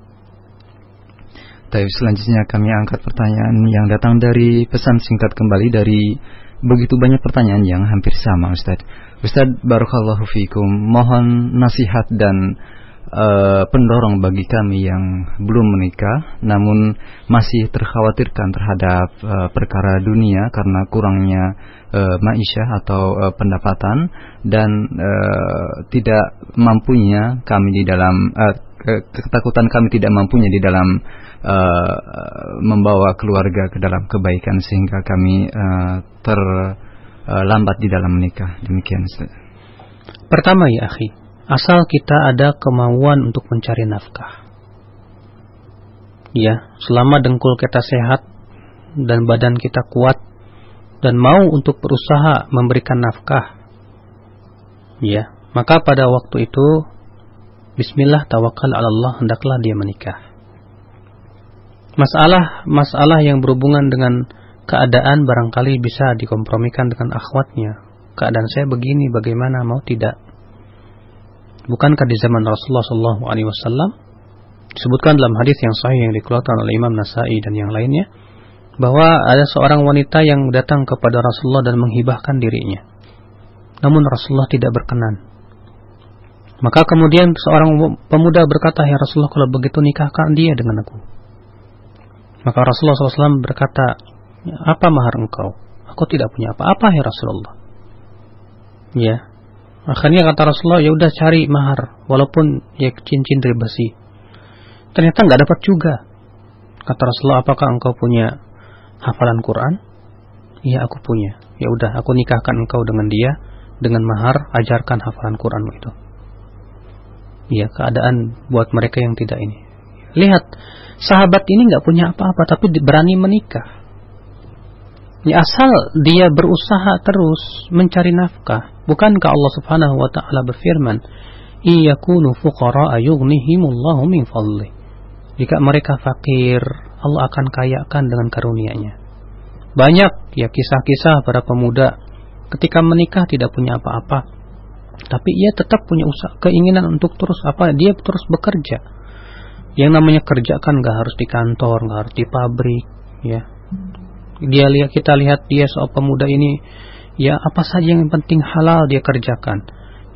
Tapi selanjutnya kami angkat pertanyaan yang datang dari pesan singkat kembali dari begitu banyak pertanyaan yang hampir sama Ustaz. Ustaz Barakallahu Fikum Mohon nasihat dan uh, pendorong bagi kami yang belum menikah Namun masih terkhawatirkan terhadap uh, perkara dunia Karena kurangnya uh, ma'isyah atau uh, pendapatan Dan uh, tidak mampunya kami di dalam uh, Ketakutan kami tidak mampunya di dalam uh, membawa keluarga ke dalam kebaikan Sehingga kami uh, ter uh, lambat di dalam menikah. Demikian Pertama ya akhi, asal kita ada kemauan untuk mencari nafkah. Ya, selama dengkul kita sehat dan badan kita kuat dan mau untuk berusaha memberikan nafkah. Ya, maka pada waktu itu bismillah tawakal ala Allah hendaklah dia menikah. Masalah masalah yang berhubungan dengan keadaan barangkali bisa dikompromikan dengan akhwatnya. Keadaan saya begini, bagaimana mau tidak? Bukankah di zaman Rasulullah Shallallahu Alaihi Wasallam disebutkan dalam hadis yang sahih yang dikeluarkan oleh Imam Nasai dan yang lainnya bahwa ada seorang wanita yang datang kepada Rasulullah dan menghibahkan dirinya. Namun Rasulullah tidak berkenan. Maka kemudian seorang pemuda berkata, Ya Rasulullah kalau begitu nikahkan dia dengan aku. Maka Rasulullah SAW berkata, apa mahar engkau? Aku tidak punya apa-apa ya Rasulullah. Ya. Akhirnya kata Rasulullah, ya udah cari mahar walaupun ya cincin dari besi. Ternyata nggak dapat juga. Kata Rasulullah, apakah engkau punya hafalan Quran? Iya, aku punya. Ya udah, aku nikahkan engkau dengan dia dengan mahar, ajarkan hafalan Quranmu itu. Iya, keadaan buat mereka yang tidak ini. Lihat, sahabat ini nggak punya apa-apa tapi berani menikah. Ya asal dia berusaha terus mencari nafkah. Bukankah Allah Subhanahu wa taala berfirman, "Iyakunu fuqara yughnihimullahu min fadli." Jika mereka fakir, Allah akan kayakan dengan karunia-Nya. Banyak ya kisah-kisah para pemuda ketika menikah tidak punya apa-apa. Tapi ia tetap punya usaha, keinginan untuk terus apa? Dia terus bekerja. Yang namanya kerja kan gak harus di kantor, gak harus di pabrik, ya dia lihat kita lihat dia seorang pemuda ini ya apa saja yang penting halal dia kerjakan.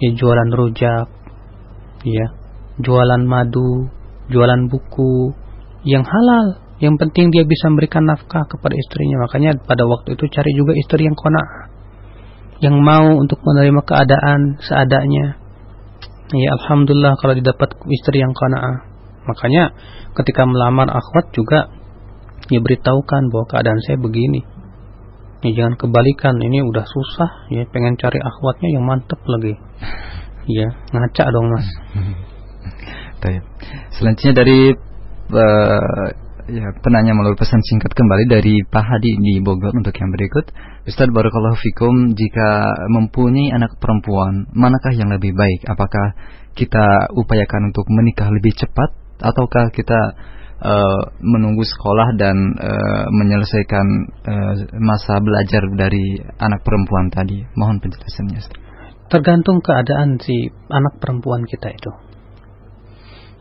Ya jualan rujak ya jualan madu jualan buku yang halal yang penting dia bisa memberikan nafkah kepada istrinya. Makanya pada waktu itu cari juga istri yang kona yang mau untuk menerima keadaan seadanya. Ya alhamdulillah kalau didapat istri yang kona makanya ketika melamar akhwat juga ya beritahukan bahwa keadaan saya begini. Ya jangan kebalikan ini udah susah ya pengen cari akhwatnya yang mantep lagi. Ya ngaca dong mas. Selanjutnya dari uh, ya penanya melalui pesan singkat kembali dari Pak Hadi di Bogor untuk yang berikut. Ustaz Barakallahu Fikum jika mempunyai anak perempuan manakah yang lebih baik? Apakah kita upayakan untuk menikah lebih cepat ataukah kita uh, menunggu sekolah dan uh, menyelesaikan uh, masa belajar dari anak perempuan tadi. Mohon penjelasannya. tergantung keadaan si anak perempuan kita itu.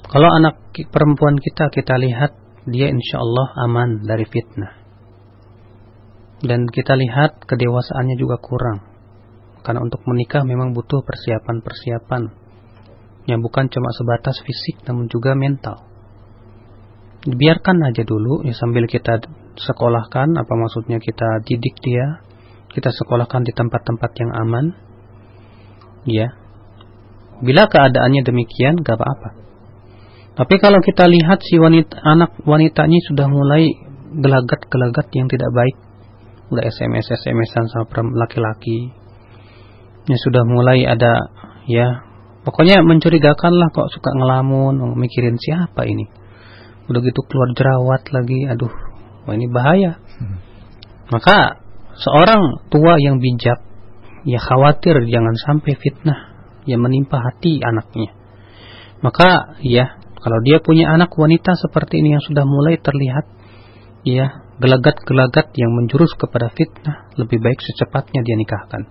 Kalau anak perempuan kita kita lihat dia insya Allah aman dari fitnah. Dan kita lihat kedewasaannya juga kurang. Karena untuk menikah memang butuh persiapan-persiapan. Yang bukan cuma sebatas fisik namun juga mental. Biarkan aja dulu ya sambil kita sekolahkan apa maksudnya kita didik dia, kita sekolahkan di tempat-tempat yang aman. Ya. Bila keadaannya demikian gak apa-apa. Tapi kalau kita lihat si wanita, anak wanitanya sudah mulai gelagat-gelagat yang tidak baik, udah SMS SMS-an sama laki-laki, ya sudah mulai ada ya, pokoknya mencurigakan lah kok suka ngelamun, mikirin siapa ini. Udah gitu keluar jerawat lagi, aduh, wah ini bahaya. Maka seorang tua yang bijak, ya khawatir jangan sampai fitnah yang menimpa hati anaknya. Maka ya kalau dia punya anak wanita seperti ini yang sudah mulai terlihat ya gelagat-gelagat yang menjurus kepada fitnah, lebih baik secepatnya dia nikahkan.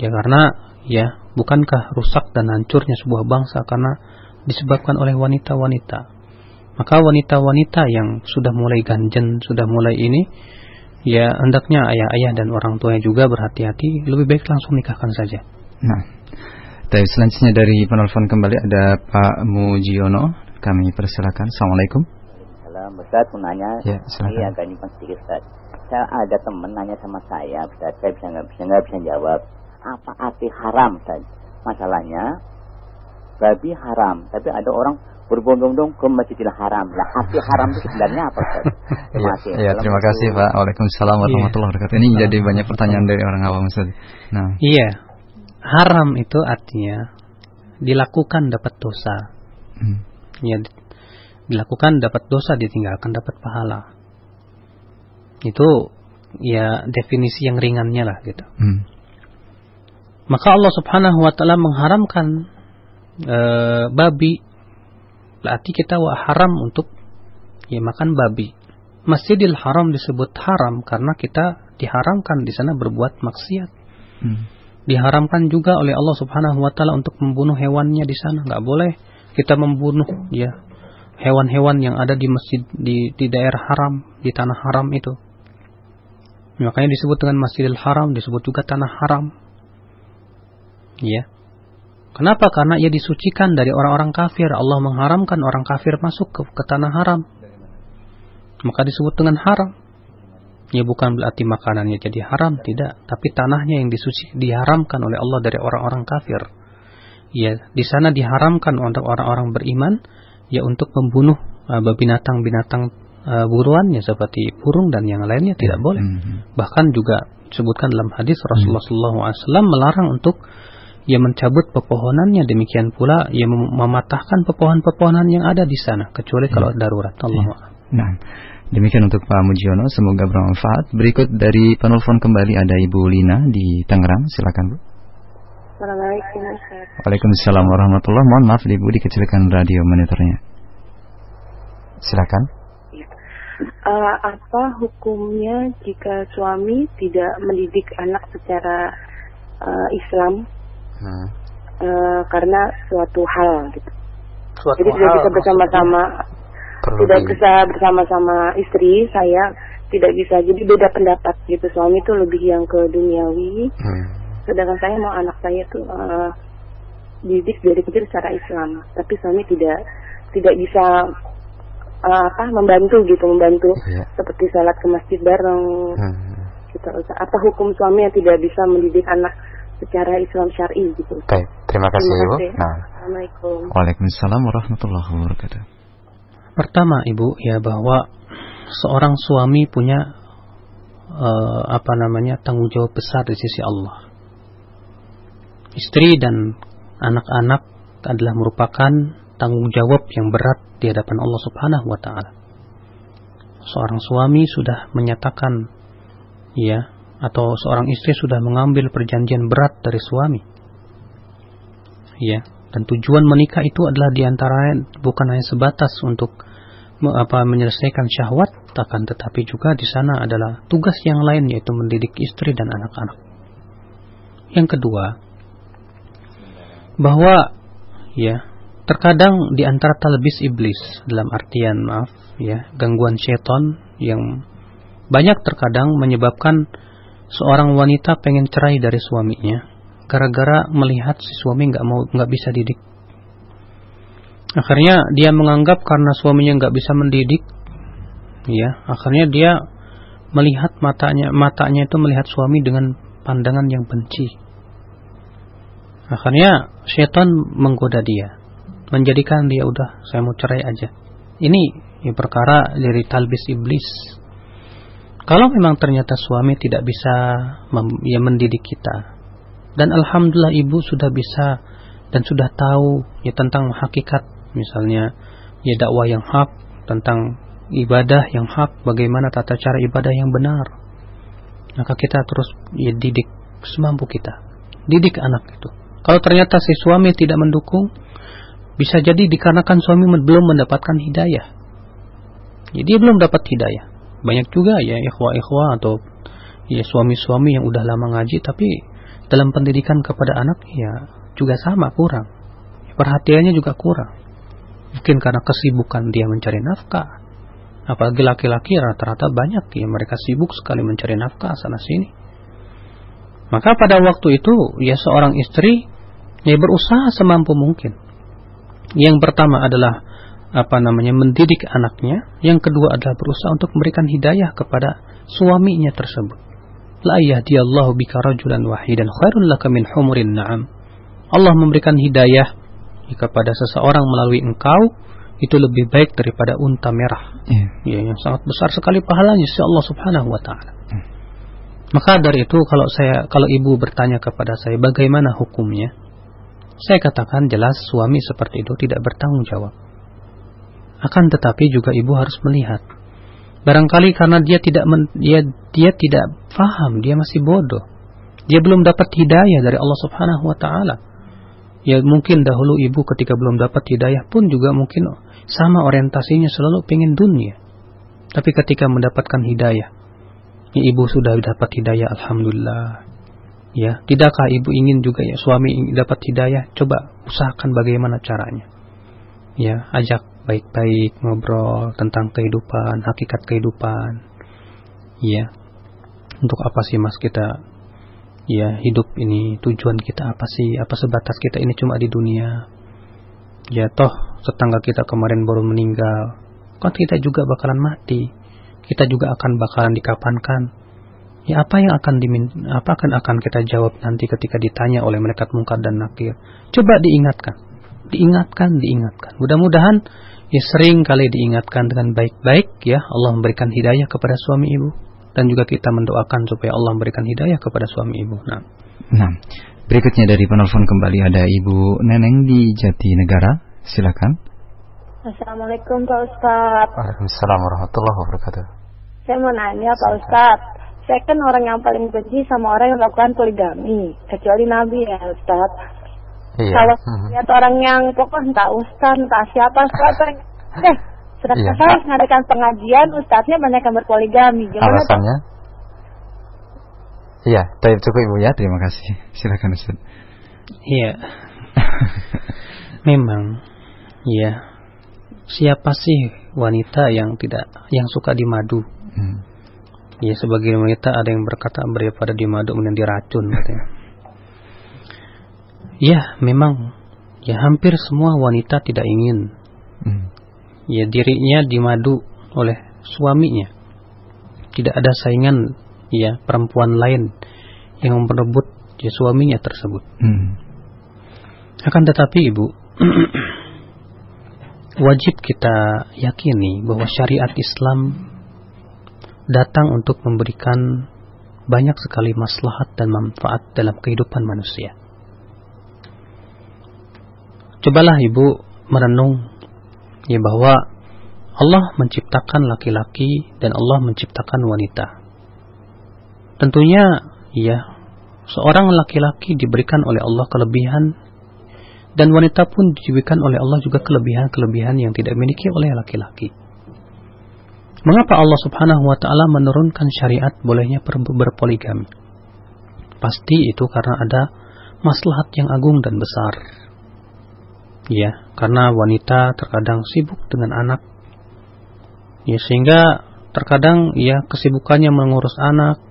Ya karena ya bukankah rusak dan hancurnya sebuah bangsa karena disebabkan oleh wanita-wanita. Maka wanita-wanita yang sudah mulai ganjen, sudah mulai ini ya hendaknya ayah-ayah dan orang tuanya juga berhati-hati, lebih baik langsung nikahkan saja. Nah, Baik, selanjutnya dari penelpon kembali ada Pak Mujiono. Kami persilakan. Assalamualaikum. Salam, Ustaz mau nanya. Ya, silakan. Ini agak nyimpang sedikit, Ustaz. Saya ada teman nanya sama saya, Ustaz. Saya bisa nggak bisa nggak bisa jawab. Apa arti haram, Ustaz? Masalahnya, babi haram, tapi ada orang berbondong-bondong ke Masjidil Haram. Lah, arti haram itu sebenarnya apa, Ustaz? Terima kasih. Ya, terima kasih, Pak. Waalaikumsalam warahmatullahi wabarakatuh. Ini jadi banyak pertanyaan dari orang awam, Ustaz. Nah. Iya, haram itu artinya dilakukan dapat dosa. Hmm. Ya, dilakukan dapat dosa, ditinggalkan dapat pahala. Itu ya definisi yang ringannya lah gitu. Hmm. Maka Allah Subhanahu wa taala mengharamkan e, babi. Berarti kita wa haram untuk ya makan babi. Masjidil Haram disebut haram karena kita diharamkan di sana berbuat maksiat. Hmm diharamkan juga oleh Allah Subhanahu wa taala untuk membunuh hewannya di sana. Nggak boleh kita membunuh ya hewan-hewan yang ada di masjid di, di daerah haram, di tanah haram itu. Makanya disebut dengan Masjidil Haram, disebut juga tanah haram. Ya. Kenapa? Karena ia disucikan dari orang-orang kafir. Allah mengharamkan orang kafir masuk ke, ke tanah haram. Maka disebut dengan haram. Ya bukan berarti makanannya jadi haram, tidak. Tapi tanahnya yang disuci diharamkan oleh Allah dari orang-orang kafir. Ya, di sana diharamkan untuk orang-orang beriman ya untuk membunuh uh, binatang-binatang uh, buruannya seperti burung dan yang lainnya tidak boleh. Mm -hmm. Bahkan juga disebutkan dalam hadis Rasulullah mm -hmm. SAW melarang untuk ya mencabut pepohonannya demikian pula ia mematahkan pepohonan-pepohonan yang ada di sana kecuali kalau hmm. darurat Allah. Ya. Nah, Demikian untuk Pak Mujiono, semoga bermanfaat. Berikut dari penelpon kembali ada Ibu Lina di Tangerang, silakan Bu. Assalamualaikum Waalaikumsalam warahmatullahi Mohon maaf Ibu dikecilkan radio monitornya. Silakan. Uh, apa hukumnya jika suami tidak mendidik anak secara uh, Islam hmm. uh, karena suatu hal gitu? Suatu Jadi hal, tidak bisa bersama-sama tidak di... bisa bersama-sama istri saya tidak bisa jadi beda pendapat gitu suami itu lebih yang ke duniawi hmm. sedangkan saya mau anak saya tuh uh, didik dari kecil secara Islam tapi suami tidak tidak bisa uh, apa membantu gitu membantu yeah. seperti salat ke masjid bareng hmm. gitu apa hukum suami yang tidak bisa mendidik anak secara Islam syar'i gitu. Baik, terima kasih, terima kasih. Ibu. Nah. Assalamualaikum. Waalaikumsalam warahmatullahi wabarakatuh. Pertama, Ibu, ya bahwa seorang suami punya uh, apa namanya tanggung jawab besar di sisi Allah. Istri dan anak-anak adalah merupakan tanggung jawab yang berat di hadapan Allah Subhanahu wa taala. Seorang suami sudah menyatakan ya atau seorang istri sudah mengambil perjanjian berat dari suami. Ya, dan tujuan menikah itu adalah di antara bukan hanya sebatas untuk apa menyelesaikan syahwat, akan tetapi juga di sana adalah tugas yang lain yaitu mendidik istri dan anak-anak. Yang kedua, bahwa ya terkadang di antara talbis iblis dalam artian maaf ya gangguan setan yang banyak terkadang menyebabkan seorang wanita pengen cerai dari suaminya gara-gara melihat si suami nggak mau nggak bisa didik. Akhirnya dia menganggap karena suaminya nggak bisa mendidik ya akhirnya dia melihat matanya matanya itu melihat suami dengan pandangan yang benci. Akhirnya setan menggoda dia menjadikan dia udah saya mau cerai aja. Ini ya perkara dari talbis iblis kalau memang ternyata suami tidak bisa ya mendidik kita dan alhamdulillah ibu sudah bisa dan sudah tahu ya tentang hakikat misalnya ya dakwah yang hak tentang ibadah yang hak bagaimana tata cara ibadah yang benar maka kita terus ya didik semampu kita didik anak itu. Kalau ternyata si suami tidak mendukung bisa jadi dikarenakan suami belum mendapatkan hidayah. Jadi dia belum dapat hidayah banyak juga ya ikhwah-ikhwah atau ya suami-suami yang udah lama ngaji tapi dalam pendidikan kepada anak ya juga sama kurang. Perhatiannya juga kurang. Mungkin karena kesibukan dia mencari nafkah. Apalagi laki-laki rata-rata banyak ya mereka sibuk sekali mencari nafkah sana sini. Maka pada waktu itu ya seorang istri ya berusaha semampu mungkin. Yang pertama adalah apa namanya mendidik anaknya, yang kedua adalah berusaha untuk memberikan hidayah kepada suaminya tersebut. La yahdiyallahu bika rajulan wahidan khairul laka min humurin na'am. Allah memberikan hidayah kepada seseorang melalui engkau itu lebih baik daripada unta merah. Yeah. Ya, yang sangat besar sekali pahalanya si Allah Subhanahu wa taala. Mm. Maka dari itu kalau saya kalau ibu bertanya kepada saya bagaimana hukumnya? Saya katakan jelas suami seperti itu tidak bertanggung jawab. Akan tetapi juga ibu harus melihat. Barangkali karena dia tidak men, dia dia tidak paham, dia masih bodoh. Dia belum dapat hidayah dari Allah Subhanahu wa taala. Ya mungkin dahulu ibu ketika belum dapat hidayah pun juga mungkin sama orientasinya selalu pengen dunia. Tapi ketika mendapatkan hidayah, ya ibu sudah dapat hidayah alhamdulillah. Ya, tidakkah ibu ingin juga ya suami dapat hidayah? Coba usahakan bagaimana caranya. Ya, ajak baik-baik ngobrol tentang kehidupan, hakikat kehidupan. Ya. Untuk apa sih Mas kita ya hidup ini tujuan kita apa sih? Apa sebatas kita ini cuma di dunia? Ya toh tetangga kita kemarin baru meninggal. Kan kita juga bakalan mati. Kita juga akan bakalan dikapankan. Ya apa yang akan dimin apa akan akan kita jawab nanti ketika ditanya oleh malaikat mungkar dan nakir? Coba diingatkan. Diingatkan, diingatkan. Mudah-mudahan ya sering kali diingatkan dengan baik-baik ya Allah memberikan hidayah kepada suami ibu dan juga kita mendoakan supaya Allah memberikan hidayah kepada suami ibu. Nah, nah berikutnya dari penelpon kembali ada Ibu Neneng di Jatinegara. Silakan. Assalamualaikum Pak Ustad. Waalaikumsalam warahmatullahi wabarakatuh. Saya mau nanya Pak Ustad. Saya kan orang yang paling benci sama orang yang melakukan poligami, kecuali Nabi ya Ustad. Iya. Kalau hmm. lihat orang yang pokok entah ustaz, entah siapa, siapa eh sudah iya. saya mengadakan pengajian, ustaznya banyak yang berpoligami. Gimana Alasannya? Iya, tapi cukup ibu ya, terima kasih. Silakan Ustaz. Iya. Memang, iya. Siapa sih wanita yang tidak, yang suka dimadu? Hmm. Ya sebagai wanita ada yang berkata daripada dimadu mending diracun katanya. Ya, memang ya hampir semua wanita tidak ingin hmm. ya dirinya dimadu oleh suaminya. Tidak ada saingan ya perempuan lain yang merebut ya suaminya tersebut. Hmm. Akan tetapi ibu wajib kita yakini bahwa syariat Islam datang untuk memberikan banyak sekali maslahat dan manfaat dalam kehidupan manusia. Cobalah ibu merenung ya bahwa Allah menciptakan laki-laki dan Allah menciptakan wanita. Tentunya ya seorang laki-laki diberikan oleh Allah kelebihan dan wanita pun diberikan oleh Allah juga kelebihan-kelebihan yang tidak dimiliki oleh laki-laki. Mengapa Allah Subhanahu wa taala menurunkan syariat bolehnya berpoligami? Pasti itu karena ada maslahat yang agung dan besar. Ya, karena wanita terkadang sibuk dengan anak. Ya, sehingga terkadang ya kesibukannya mengurus anak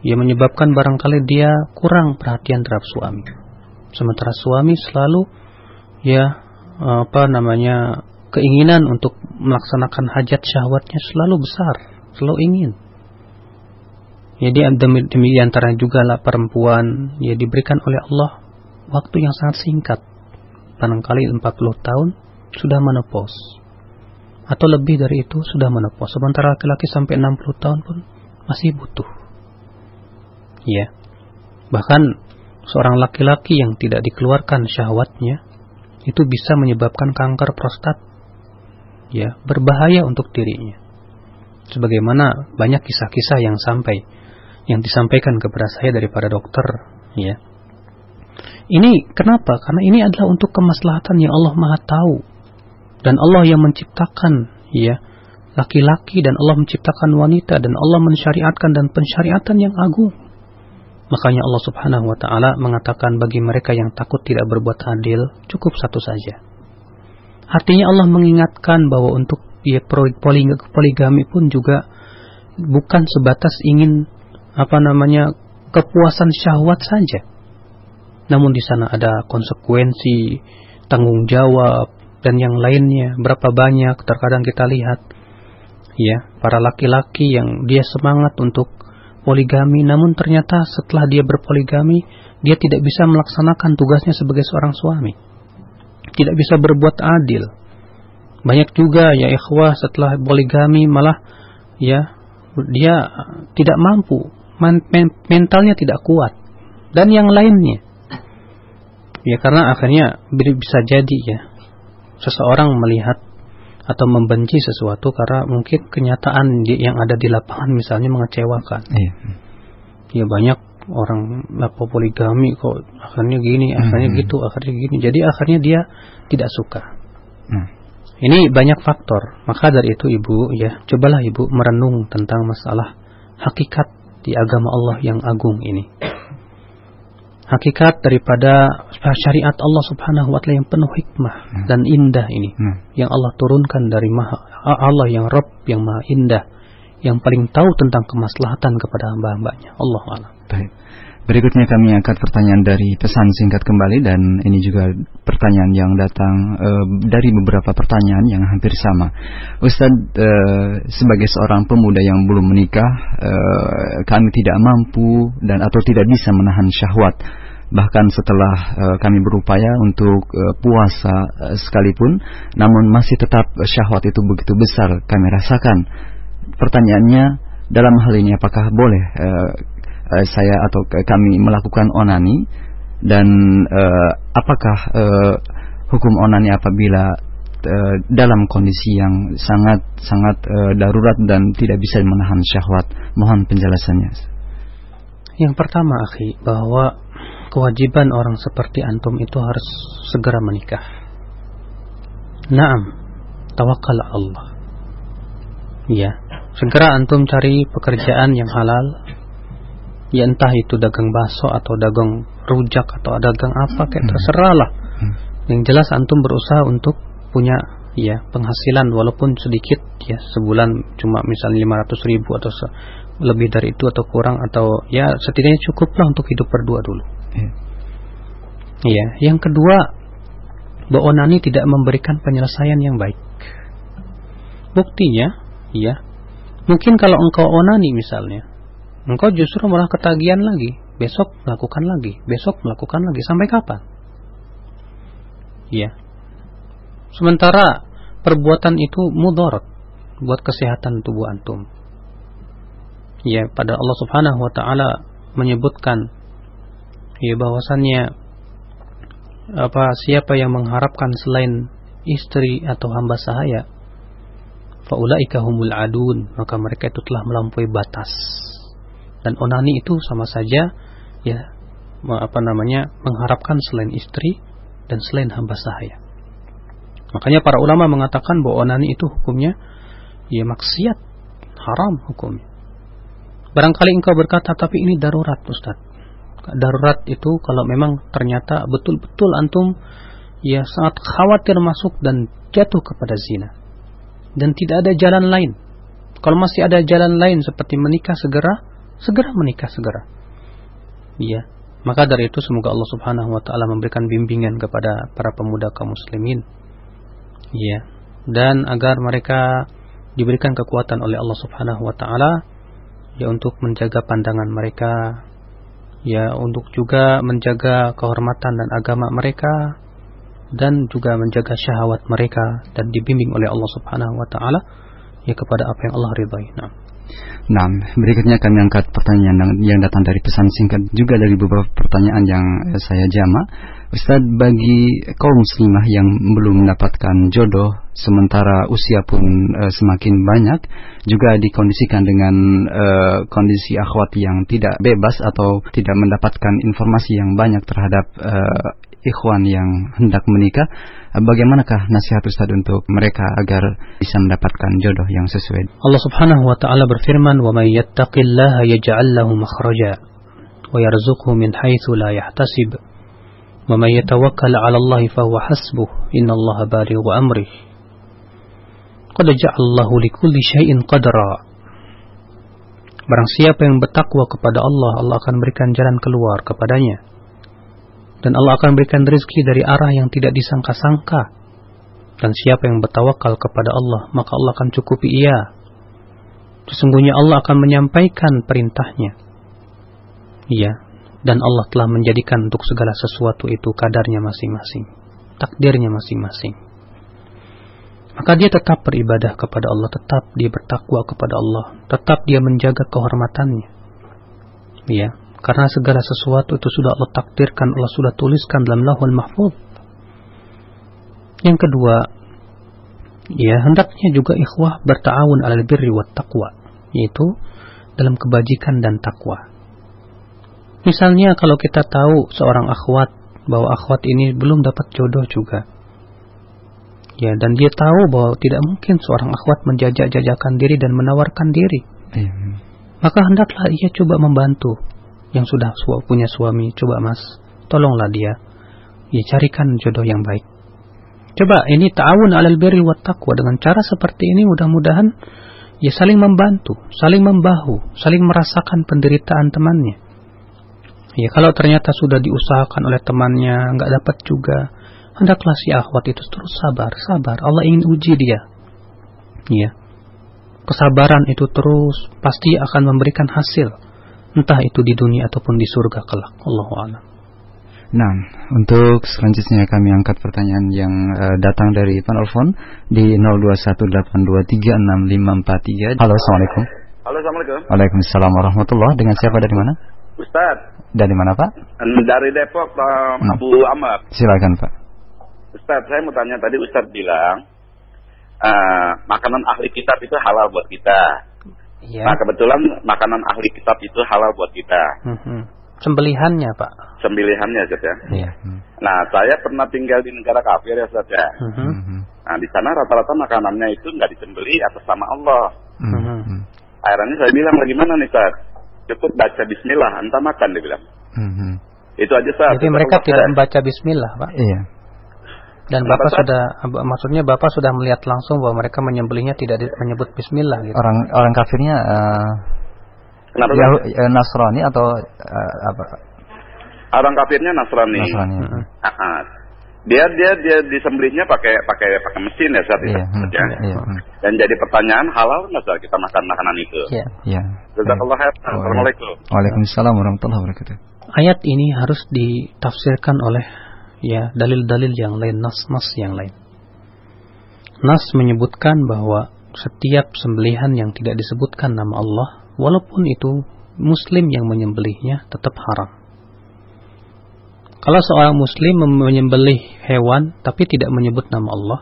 ya menyebabkan barangkali dia kurang perhatian terhadap suami. Sementara suami selalu ya apa namanya keinginan untuk melaksanakan hajat syahwatnya selalu besar, selalu ingin. Jadi demi, antara juga lah perempuan ya diberikan oleh Allah waktu yang sangat singkat. Barangkali 40 tahun sudah menopause. Atau lebih dari itu sudah menopause. Sementara laki-laki sampai 60 tahun pun masih butuh. Ya. Bahkan seorang laki-laki yang tidak dikeluarkan syahwatnya itu bisa menyebabkan kanker prostat. Ya, berbahaya untuk dirinya. Sebagaimana banyak kisah-kisah yang sampai yang disampaikan kepada saya dari para dokter ya ini kenapa? Karena ini adalah untuk kemaslahatan yang Allah Maha tahu. Dan Allah yang menciptakan ya. Laki-laki dan Allah menciptakan wanita dan Allah mensyariatkan dan pensyariatan yang agung. Makanya Allah Subhanahu wa taala mengatakan bagi mereka yang takut tidak berbuat adil cukup satu saja. Artinya Allah mengingatkan bahwa untuk ya poligami pun juga bukan sebatas ingin apa namanya kepuasan syahwat saja. Namun di sana ada konsekuensi, tanggung jawab dan yang lainnya. Berapa banyak terkadang kita lihat ya, para laki-laki yang dia semangat untuk poligami namun ternyata setelah dia berpoligami dia tidak bisa melaksanakan tugasnya sebagai seorang suami. Tidak bisa berbuat adil. Banyak juga ya ikhwah setelah poligami malah ya dia tidak mampu mentalnya tidak kuat dan yang lainnya. Ya karena akhirnya bisa jadi ya seseorang melihat atau membenci sesuatu karena mungkin kenyataan yang ada di lapangan misalnya mengecewakan. Iya. Ya banyak orang apa poligami kok akhirnya gini, akhirnya hmm. gitu, akhirnya gini. Jadi akhirnya dia tidak suka. Hmm. Ini banyak faktor. Maka dari itu ibu ya cobalah ibu merenung tentang masalah hakikat di agama Allah yang agung ini. Hakikat daripada syariat Allah Subhanahu wa taala yang penuh hikmah hmm. dan indah ini hmm. yang Allah turunkan dari Maha Allah yang Rabb yang Maha Indah yang paling tahu tentang kemaslahatan kepada hamba-hambanya. Allah Allah. Berikutnya kami angkat pertanyaan dari pesan singkat kembali dan ini juga pertanyaan yang datang e, dari beberapa pertanyaan yang hampir sama. Ustadz e, sebagai seorang pemuda yang belum menikah, e, kami tidak mampu dan atau tidak bisa menahan syahwat. Bahkan setelah e, kami berupaya untuk e, puasa e, sekalipun, namun masih tetap syahwat itu begitu besar kami rasakan. Pertanyaannya dalam hal ini apakah boleh e, uh, saya atau kami melakukan onani dan uh, apakah uh, hukum onani apabila dalam kondisi yang sangat sangat uh, darurat dan tidak bisa menahan syahwat? Mohon penjelasannya. Yang pertama akhi bahwa kewajiban orang seperti antum itu harus segera menikah. Naam tawakal Allah. Ya segera antum cari pekerjaan yang halal ya entah itu dagang bakso atau dagang rujak atau dagang apa kayak hmm. terserah lah hmm. yang jelas antum berusaha untuk punya ya penghasilan walaupun sedikit ya sebulan cuma misalnya 500 ribu atau lebih dari itu atau kurang atau ya setidaknya cukup lah untuk hidup berdua dulu hmm. ya yang kedua bahwa onani tidak memberikan penyelesaian yang baik buktinya ya mungkin kalau engkau onani misalnya engkau justru malah ketagihan lagi. Besok melakukan lagi, besok melakukan lagi. Sampai kapan? Ya. Sementara perbuatan itu mudarat buat kesehatan tubuh antum. Ya, pada Allah Subhanahu wa taala menyebutkan ya bahwasannya apa siapa yang mengharapkan selain istri atau hamba sahaya faulaika humul adun maka mereka itu telah melampaui batas dan onani itu sama saja ya apa namanya mengharapkan selain istri dan selain hamba sahaya. Makanya para ulama mengatakan bahwa onani itu hukumnya ya maksiat, haram hukumnya. Barangkali engkau berkata tapi ini darurat Ustaz. Darurat itu kalau memang ternyata betul-betul antum ya sangat khawatir masuk dan jatuh kepada zina. Dan tidak ada jalan lain. Kalau masih ada jalan lain seperti menikah segera, segera menikah segera. Iya. Maka dari itu semoga Allah Subhanahu wa taala memberikan bimbingan kepada para pemuda kaum muslimin. Iya. Dan agar mereka diberikan kekuatan oleh Allah Subhanahu wa taala ya untuk menjaga pandangan mereka ya untuk juga menjaga kehormatan dan agama mereka dan juga menjaga syahwat mereka dan dibimbing oleh Allah Subhanahu wa taala ya kepada apa yang Allah ridhai. Nah. Nah, berikutnya kami angkat pertanyaan yang datang dari pesan singkat juga dari beberapa pertanyaan yang eh, saya jama. Ustaz, bagi kaum muslimah yang belum mendapatkan jodoh sementara usia pun e, semakin banyak juga dikondisikan dengan e, kondisi akhwat yang tidak bebas atau tidak mendapatkan informasi yang banyak terhadap e, ikhwan yang hendak menikah, bagaimanakah nasihat Ustaz untuk mereka agar bisa mendapatkan jodoh yang sesuai? Allah Subhanahu wa taala berfirman, "Wa may yattaqillaha yaj'al lahu makhraja wa yarzuqhu min haitsu la yahtasib." Wa may yatawakkal 'ala Allah fa huwa hasbuh. Innallaha balighu amrih. Qad ja'alallahu likulli syai'in qadra. Barang siapa yang bertakwa kepada Allah, Allah akan berikan jalan keluar kepadanya dan Allah akan berikan rezeki dari arah yang tidak disangka-sangka. Dan siapa yang bertawakal kepada Allah, maka Allah akan cukupi ia. Sesungguhnya Allah akan menyampaikan perintahnya. Iya, dan Allah telah menjadikan untuk segala sesuatu itu kadarnya masing-masing, takdirnya masing-masing. Maka dia tetap beribadah kepada Allah, tetap dia bertakwa kepada Allah, tetap dia menjaga kehormatannya. Iya, karena segala sesuatu itu sudah Allah takdirkan, Allah sudah tuliskan dalam lahul mahfud. Yang kedua, ya hendaknya juga ikhwah bertawun alal birri wa taqwa, yaitu dalam kebajikan dan takwa. Misalnya kalau kita tahu seorang akhwat bahwa akhwat ini belum dapat jodoh juga. Ya, dan dia tahu bahwa tidak mungkin seorang akhwat menjajak-jajakan diri dan menawarkan diri. Hmm. Maka hendaklah ia coba membantu yang sudah punya suami, coba mas, tolonglah dia. Ya carikan jodoh yang baik. Coba ini ta'awun alal birri wa taqwa dengan cara seperti ini mudah-mudahan ya saling membantu, saling membahu, saling merasakan penderitaan temannya. Ya kalau ternyata sudah diusahakan oleh temannya nggak dapat juga, hendaklah si akhwat itu terus sabar, sabar. Allah ingin uji dia. Ya. Kesabaran itu terus pasti akan memberikan hasil entah itu di dunia ataupun di surga kelak. Allahu a'lam. Nah, untuk selanjutnya kami angkat pertanyaan yang uh, datang dari penelpon di 0218236543. Halo, Assalamualaikum. Halo, Assalamualaikum. Waalaikumsalam warahmatullah. Dengan siapa dari mana? Ustaz. Dari mana, Pak? Dari Depok, Pak nah. Abu Amar. Silakan, Pak. Ustaz, saya mau tanya tadi Ustaz bilang uh, makanan ahli kitab itu halal buat kita. Ya. Nah kebetulan makanan ahli kitab itu halal buat kita. Hmm. Sembelihannya Pak? Sembelihannya Ustaz ya. Iya. Nah saya pernah tinggal di negara kafir ya Ustaz ya. Hmm. Nah di sana rata-rata makanannya itu nggak disembeli atas sama Allah. Hmm. Akhirnya saya bilang bagaimana nih Ustaz? Cukup baca Bismillah, entah makan dia bilang. Hmm. Itu aja Ustaz. Jadi mereka tidak membaca Bismillah Pak? Iya. Dan Kenapa Bapak sudah maksudnya Bapak sudah melihat langsung bahwa mereka menyembelihnya tidak menyebut bismillah gitu. Orang orang kafirnya uh, Kenapa ya, uh, Nasrani atau uh, apa? Orang kafirnya Nasrani. Nasrani. Uh -huh. Dia dia dia disembelihnya pakai pakai pakai mesin ya saat iya, hmm, ya. Iya, hmm. Dan jadi pertanyaan halal nggak saat kita makan makanan itu? Iya. Iya. Jazakallah khair. Assalamualaikum. Waalaikumsalam warahmatullahi wabarakatuh. Ayat ini harus ditafsirkan oleh ya dalil-dalil yang lain, nas-nas yang lain. Nas menyebutkan bahwa setiap sembelihan yang tidak disebutkan nama Allah, walaupun itu muslim yang menyembelihnya, tetap haram. Kalau seorang muslim menyembelih hewan tapi tidak menyebut nama Allah,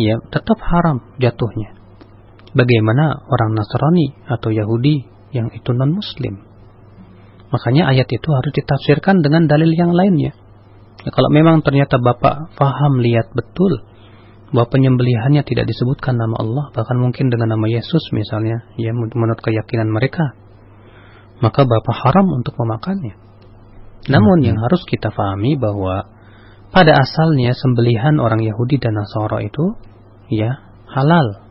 ya tetap haram jatuhnya. Bagaimana orang Nasrani atau Yahudi yang itu non-muslim? Makanya ayat itu harus ditafsirkan dengan dalil yang lainnya. Ya, kalau memang ternyata Bapak faham, lihat betul bahwa penyembelihannya tidak disebutkan nama Allah, bahkan mungkin dengan nama Yesus misalnya, ya menurut keyakinan mereka. maka bapak haram untuk memakannya. Namun hmm. yang harus kita pahami bahwa pada asalnya sembelihan orang Yahudi dan Nasara itu ya halal.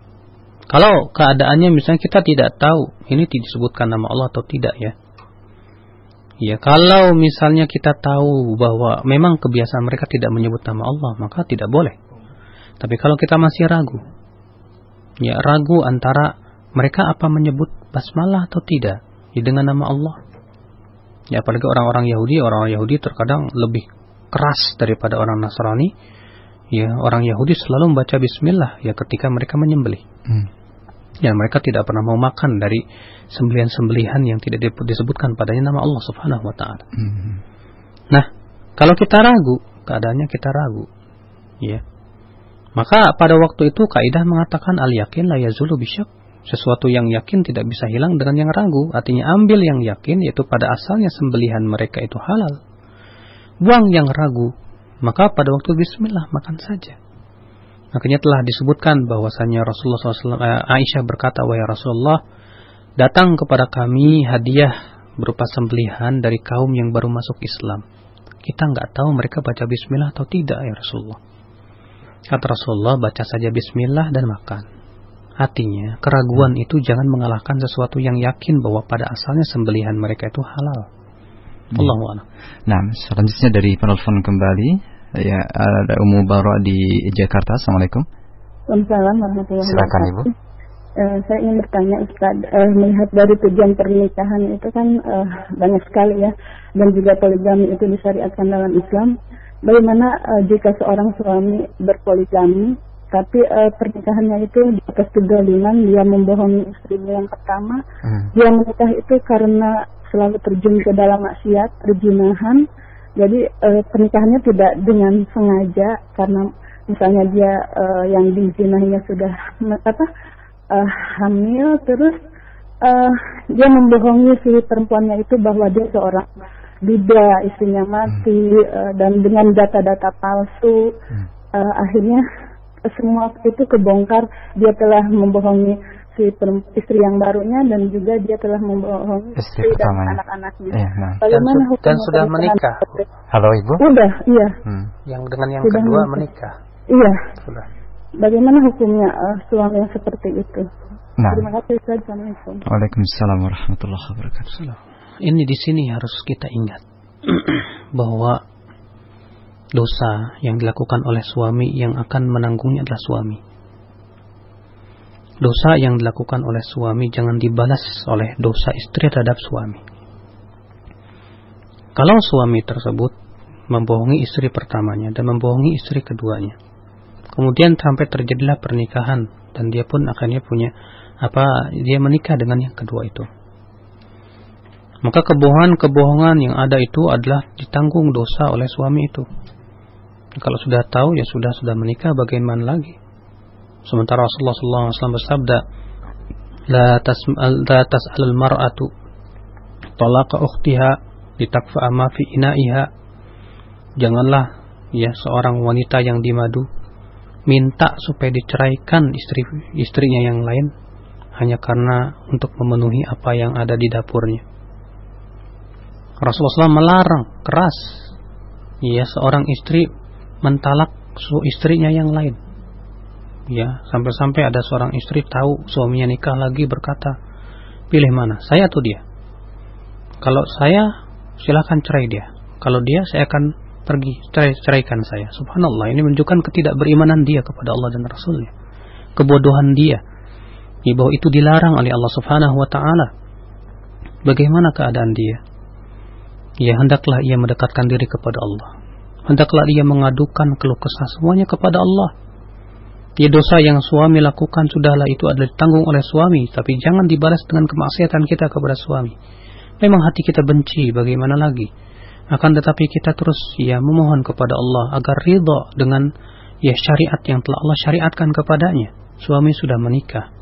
Kalau keadaannya misalnya kita tidak tahu ini disebutkan nama Allah atau tidak ya. Ya, kalau misalnya kita tahu bahwa memang kebiasaan mereka tidak menyebut nama Allah, maka tidak boleh. Tapi kalau kita masih ragu, ya ragu antara mereka apa menyebut basmalah atau tidak ya, dengan nama Allah. Ya apalagi orang-orang Yahudi, orang-orang Yahudi terkadang lebih keras daripada orang Nasrani. Ya, orang Yahudi selalu membaca bismillah ya ketika mereka menyembelih. Hmm. Ya, mereka tidak pernah mau makan dari sembelihan-sembelihan yang tidak disebutkan padanya nama Allah Subhanahu wa taala. Hmm. Nah, kalau kita ragu, keadaannya kita ragu. Ya. Maka pada waktu itu kaidah mengatakan al yakin la yazulu bisyak. Sesuatu yang yakin tidak bisa hilang dengan yang ragu. Artinya ambil yang yakin yaitu pada asalnya sembelihan mereka itu halal. Buang yang ragu. Maka pada waktu bismillah makan saja. Makanya telah disebutkan bahwasanya Rasulullah SAW, eh, Aisyah berkata, Wahai Rasulullah, datang kepada kami hadiah berupa sembelihan dari kaum yang baru masuk Islam. Kita nggak tahu mereka baca bismillah atau tidak ya Rasulullah. Kata Rasulullah, baca saja bismillah dan makan. Artinya, keraguan itu jangan mengalahkan sesuatu yang yakin bahwa pada asalnya sembelihan mereka itu halal. Hmm. Allahu. Nah, selanjutnya dari penelpon kembali ya ada Umu Baro di Jakarta. Assalamualaikum. Waalaikumsalam warahmatullahi wabarakatuh. Silakan Ibu. Uh, saya ingin bertanya Ustaz, uh, melihat dari tujuan pernikahan itu kan uh, banyak sekali ya, dan juga poligami itu disyariatkan dalam Islam. Bagaimana uh, jika seorang suami berpoligami, tapi uh, pernikahannya itu di atas kedoliman, dia membohongi istrinya yang pertama, hmm. dia menikah itu karena selalu terjun ke dalam maksiat, perjinahan, jadi uh, pernikahannya tidak dengan sengaja karena misalnya dia uh, yang dizinahinya sudah apa uh, hamil, terus dia membohongi si perempuannya itu bahwa dia seorang duda istrinya mati hmm. dan dengan data-data palsu hmm. akhirnya semua itu kebongkar dia telah membohongi si istri yang barunya dan juga dia telah membohongi istri, istri dan anak-anaknya. Ya, nah. Bagaimana dan, hukum dan sudah menikah? Halo ibu. Sudah, iya. Hmm. Yang dengan yang sudah kedua menikah. Iya. Sudah. Bagaimana hukumnya uh, suami yang seperti itu? Nah. Terima kasih Assalamualaikum. Waalaikumsalam warahmatullahi wabarakatuh. Ini di sini harus kita ingat bahwa dosa yang dilakukan oleh suami yang akan menanggungnya adalah suami. Dosa yang dilakukan oleh suami jangan dibalas oleh dosa istri terhadap suami. Kalau suami tersebut membohongi istri pertamanya dan membohongi istri keduanya, kemudian sampai terjadilah pernikahan dan dia pun akhirnya punya apa dia menikah dengan yang kedua itu maka kebohongan-kebohongan yang ada itu adalah ditanggung dosa oleh suami itu. Kalau sudah tahu ya sudah sudah menikah bagaimana lagi? Sementara Rasulullah SAW bersabda, "La tas'al la tas'al al-mar'atu talaqa ukhtiha litakfa ma fi ina'iha." Janganlah ya seorang wanita yang dimadu minta supaya diceraikan istri istrinya yang lain hanya karena untuk memenuhi apa yang ada di dapurnya. Rasulullah SAW melarang keras ya seorang istri mentalak su istrinya yang lain. Ya, sampai-sampai ada seorang istri tahu suaminya nikah lagi berkata, "Pilih mana? Saya atau dia?" Kalau saya, silakan cerai dia. Kalau dia, saya akan pergi cerai ceraikan saya. Subhanallah, ini menunjukkan ketidakberimanan dia kepada Allah dan Rasulnya. Kebodohan dia. Ya, bahwa itu dilarang oleh Allah Subhanahu wa taala. Bagaimana keadaan dia? ya hendaklah ia mendekatkan diri kepada Allah. Hendaklah ia mengadukan keluh kesah semuanya kepada Allah. Ya dosa yang suami lakukan sudahlah itu adalah ditanggung oleh suami, tapi jangan dibalas dengan kemaksiatan kita kepada suami. Memang hati kita benci, bagaimana lagi? Akan tetapi kita terus ya memohon kepada Allah agar ridha dengan ya syariat yang telah Allah syariatkan kepadanya. Suami sudah menikah.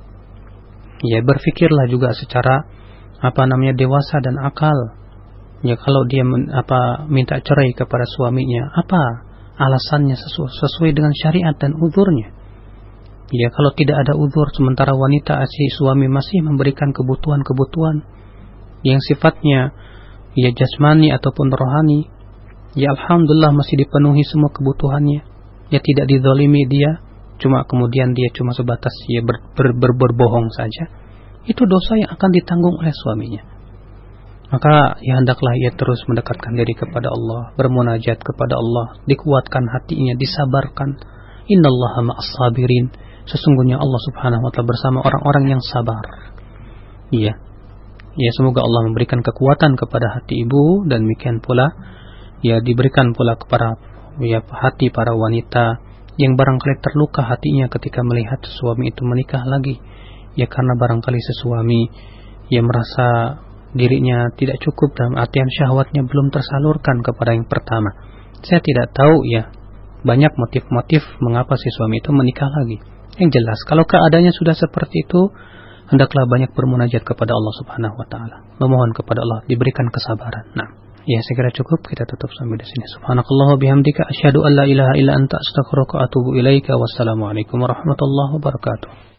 Ya berfikirlah juga secara apa namanya dewasa dan akal ya kalau dia men, apa minta cerai kepada suaminya apa alasannya sesuai, sesuai dengan syariat dan uzurnya ya kalau tidak ada uzur sementara wanita si suami masih memberikan kebutuhan-kebutuhan yang sifatnya ya jasmani ataupun rohani, ya alhamdulillah masih dipenuhi semua kebutuhannya. Ya tidak didolimi dia, cuma kemudian dia cuma sebatas ya ber, ber, ber, berbohong saja. Itu dosa yang akan ditanggung oleh suaminya. Maka ya hendaklah ia terus mendekatkan diri kepada Allah, bermunajat kepada Allah, dikuatkan hatinya, disabarkan. Innallaha ma'as sabirin. Sesungguhnya Allah Subhanahu wa taala bersama orang-orang yang sabar. Iya, Ya semoga Allah memberikan kekuatan kepada hati ibu dan demikian pula ya diberikan pula kepada ya hati para wanita yang barangkali terluka hatinya ketika melihat suami itu menikah lagi. Ya karena barangkali sesuami yang merasa dirinya tidak cukup dalam artian syahwatnya belum tersalurkan kepada yang pertama. Saya tidak tahu ya banyak motif-motif mengapa si suami itu menikah lagi yang jelas kalau keadaannya sudah seperti itu hendaklah banyak bermunajat kepada Allah Subhanahu wa taala. Memohon kepada Allah diberikan kesabaran. Nah, ya saya kira cukup kita tutup sampai di sini. Subhanakallah bihamdika asyhadu an la ilaha illa anta astaghfiruka wa atubu ilaika. Wassalamualaikum warahmatullahi wabarakatuh.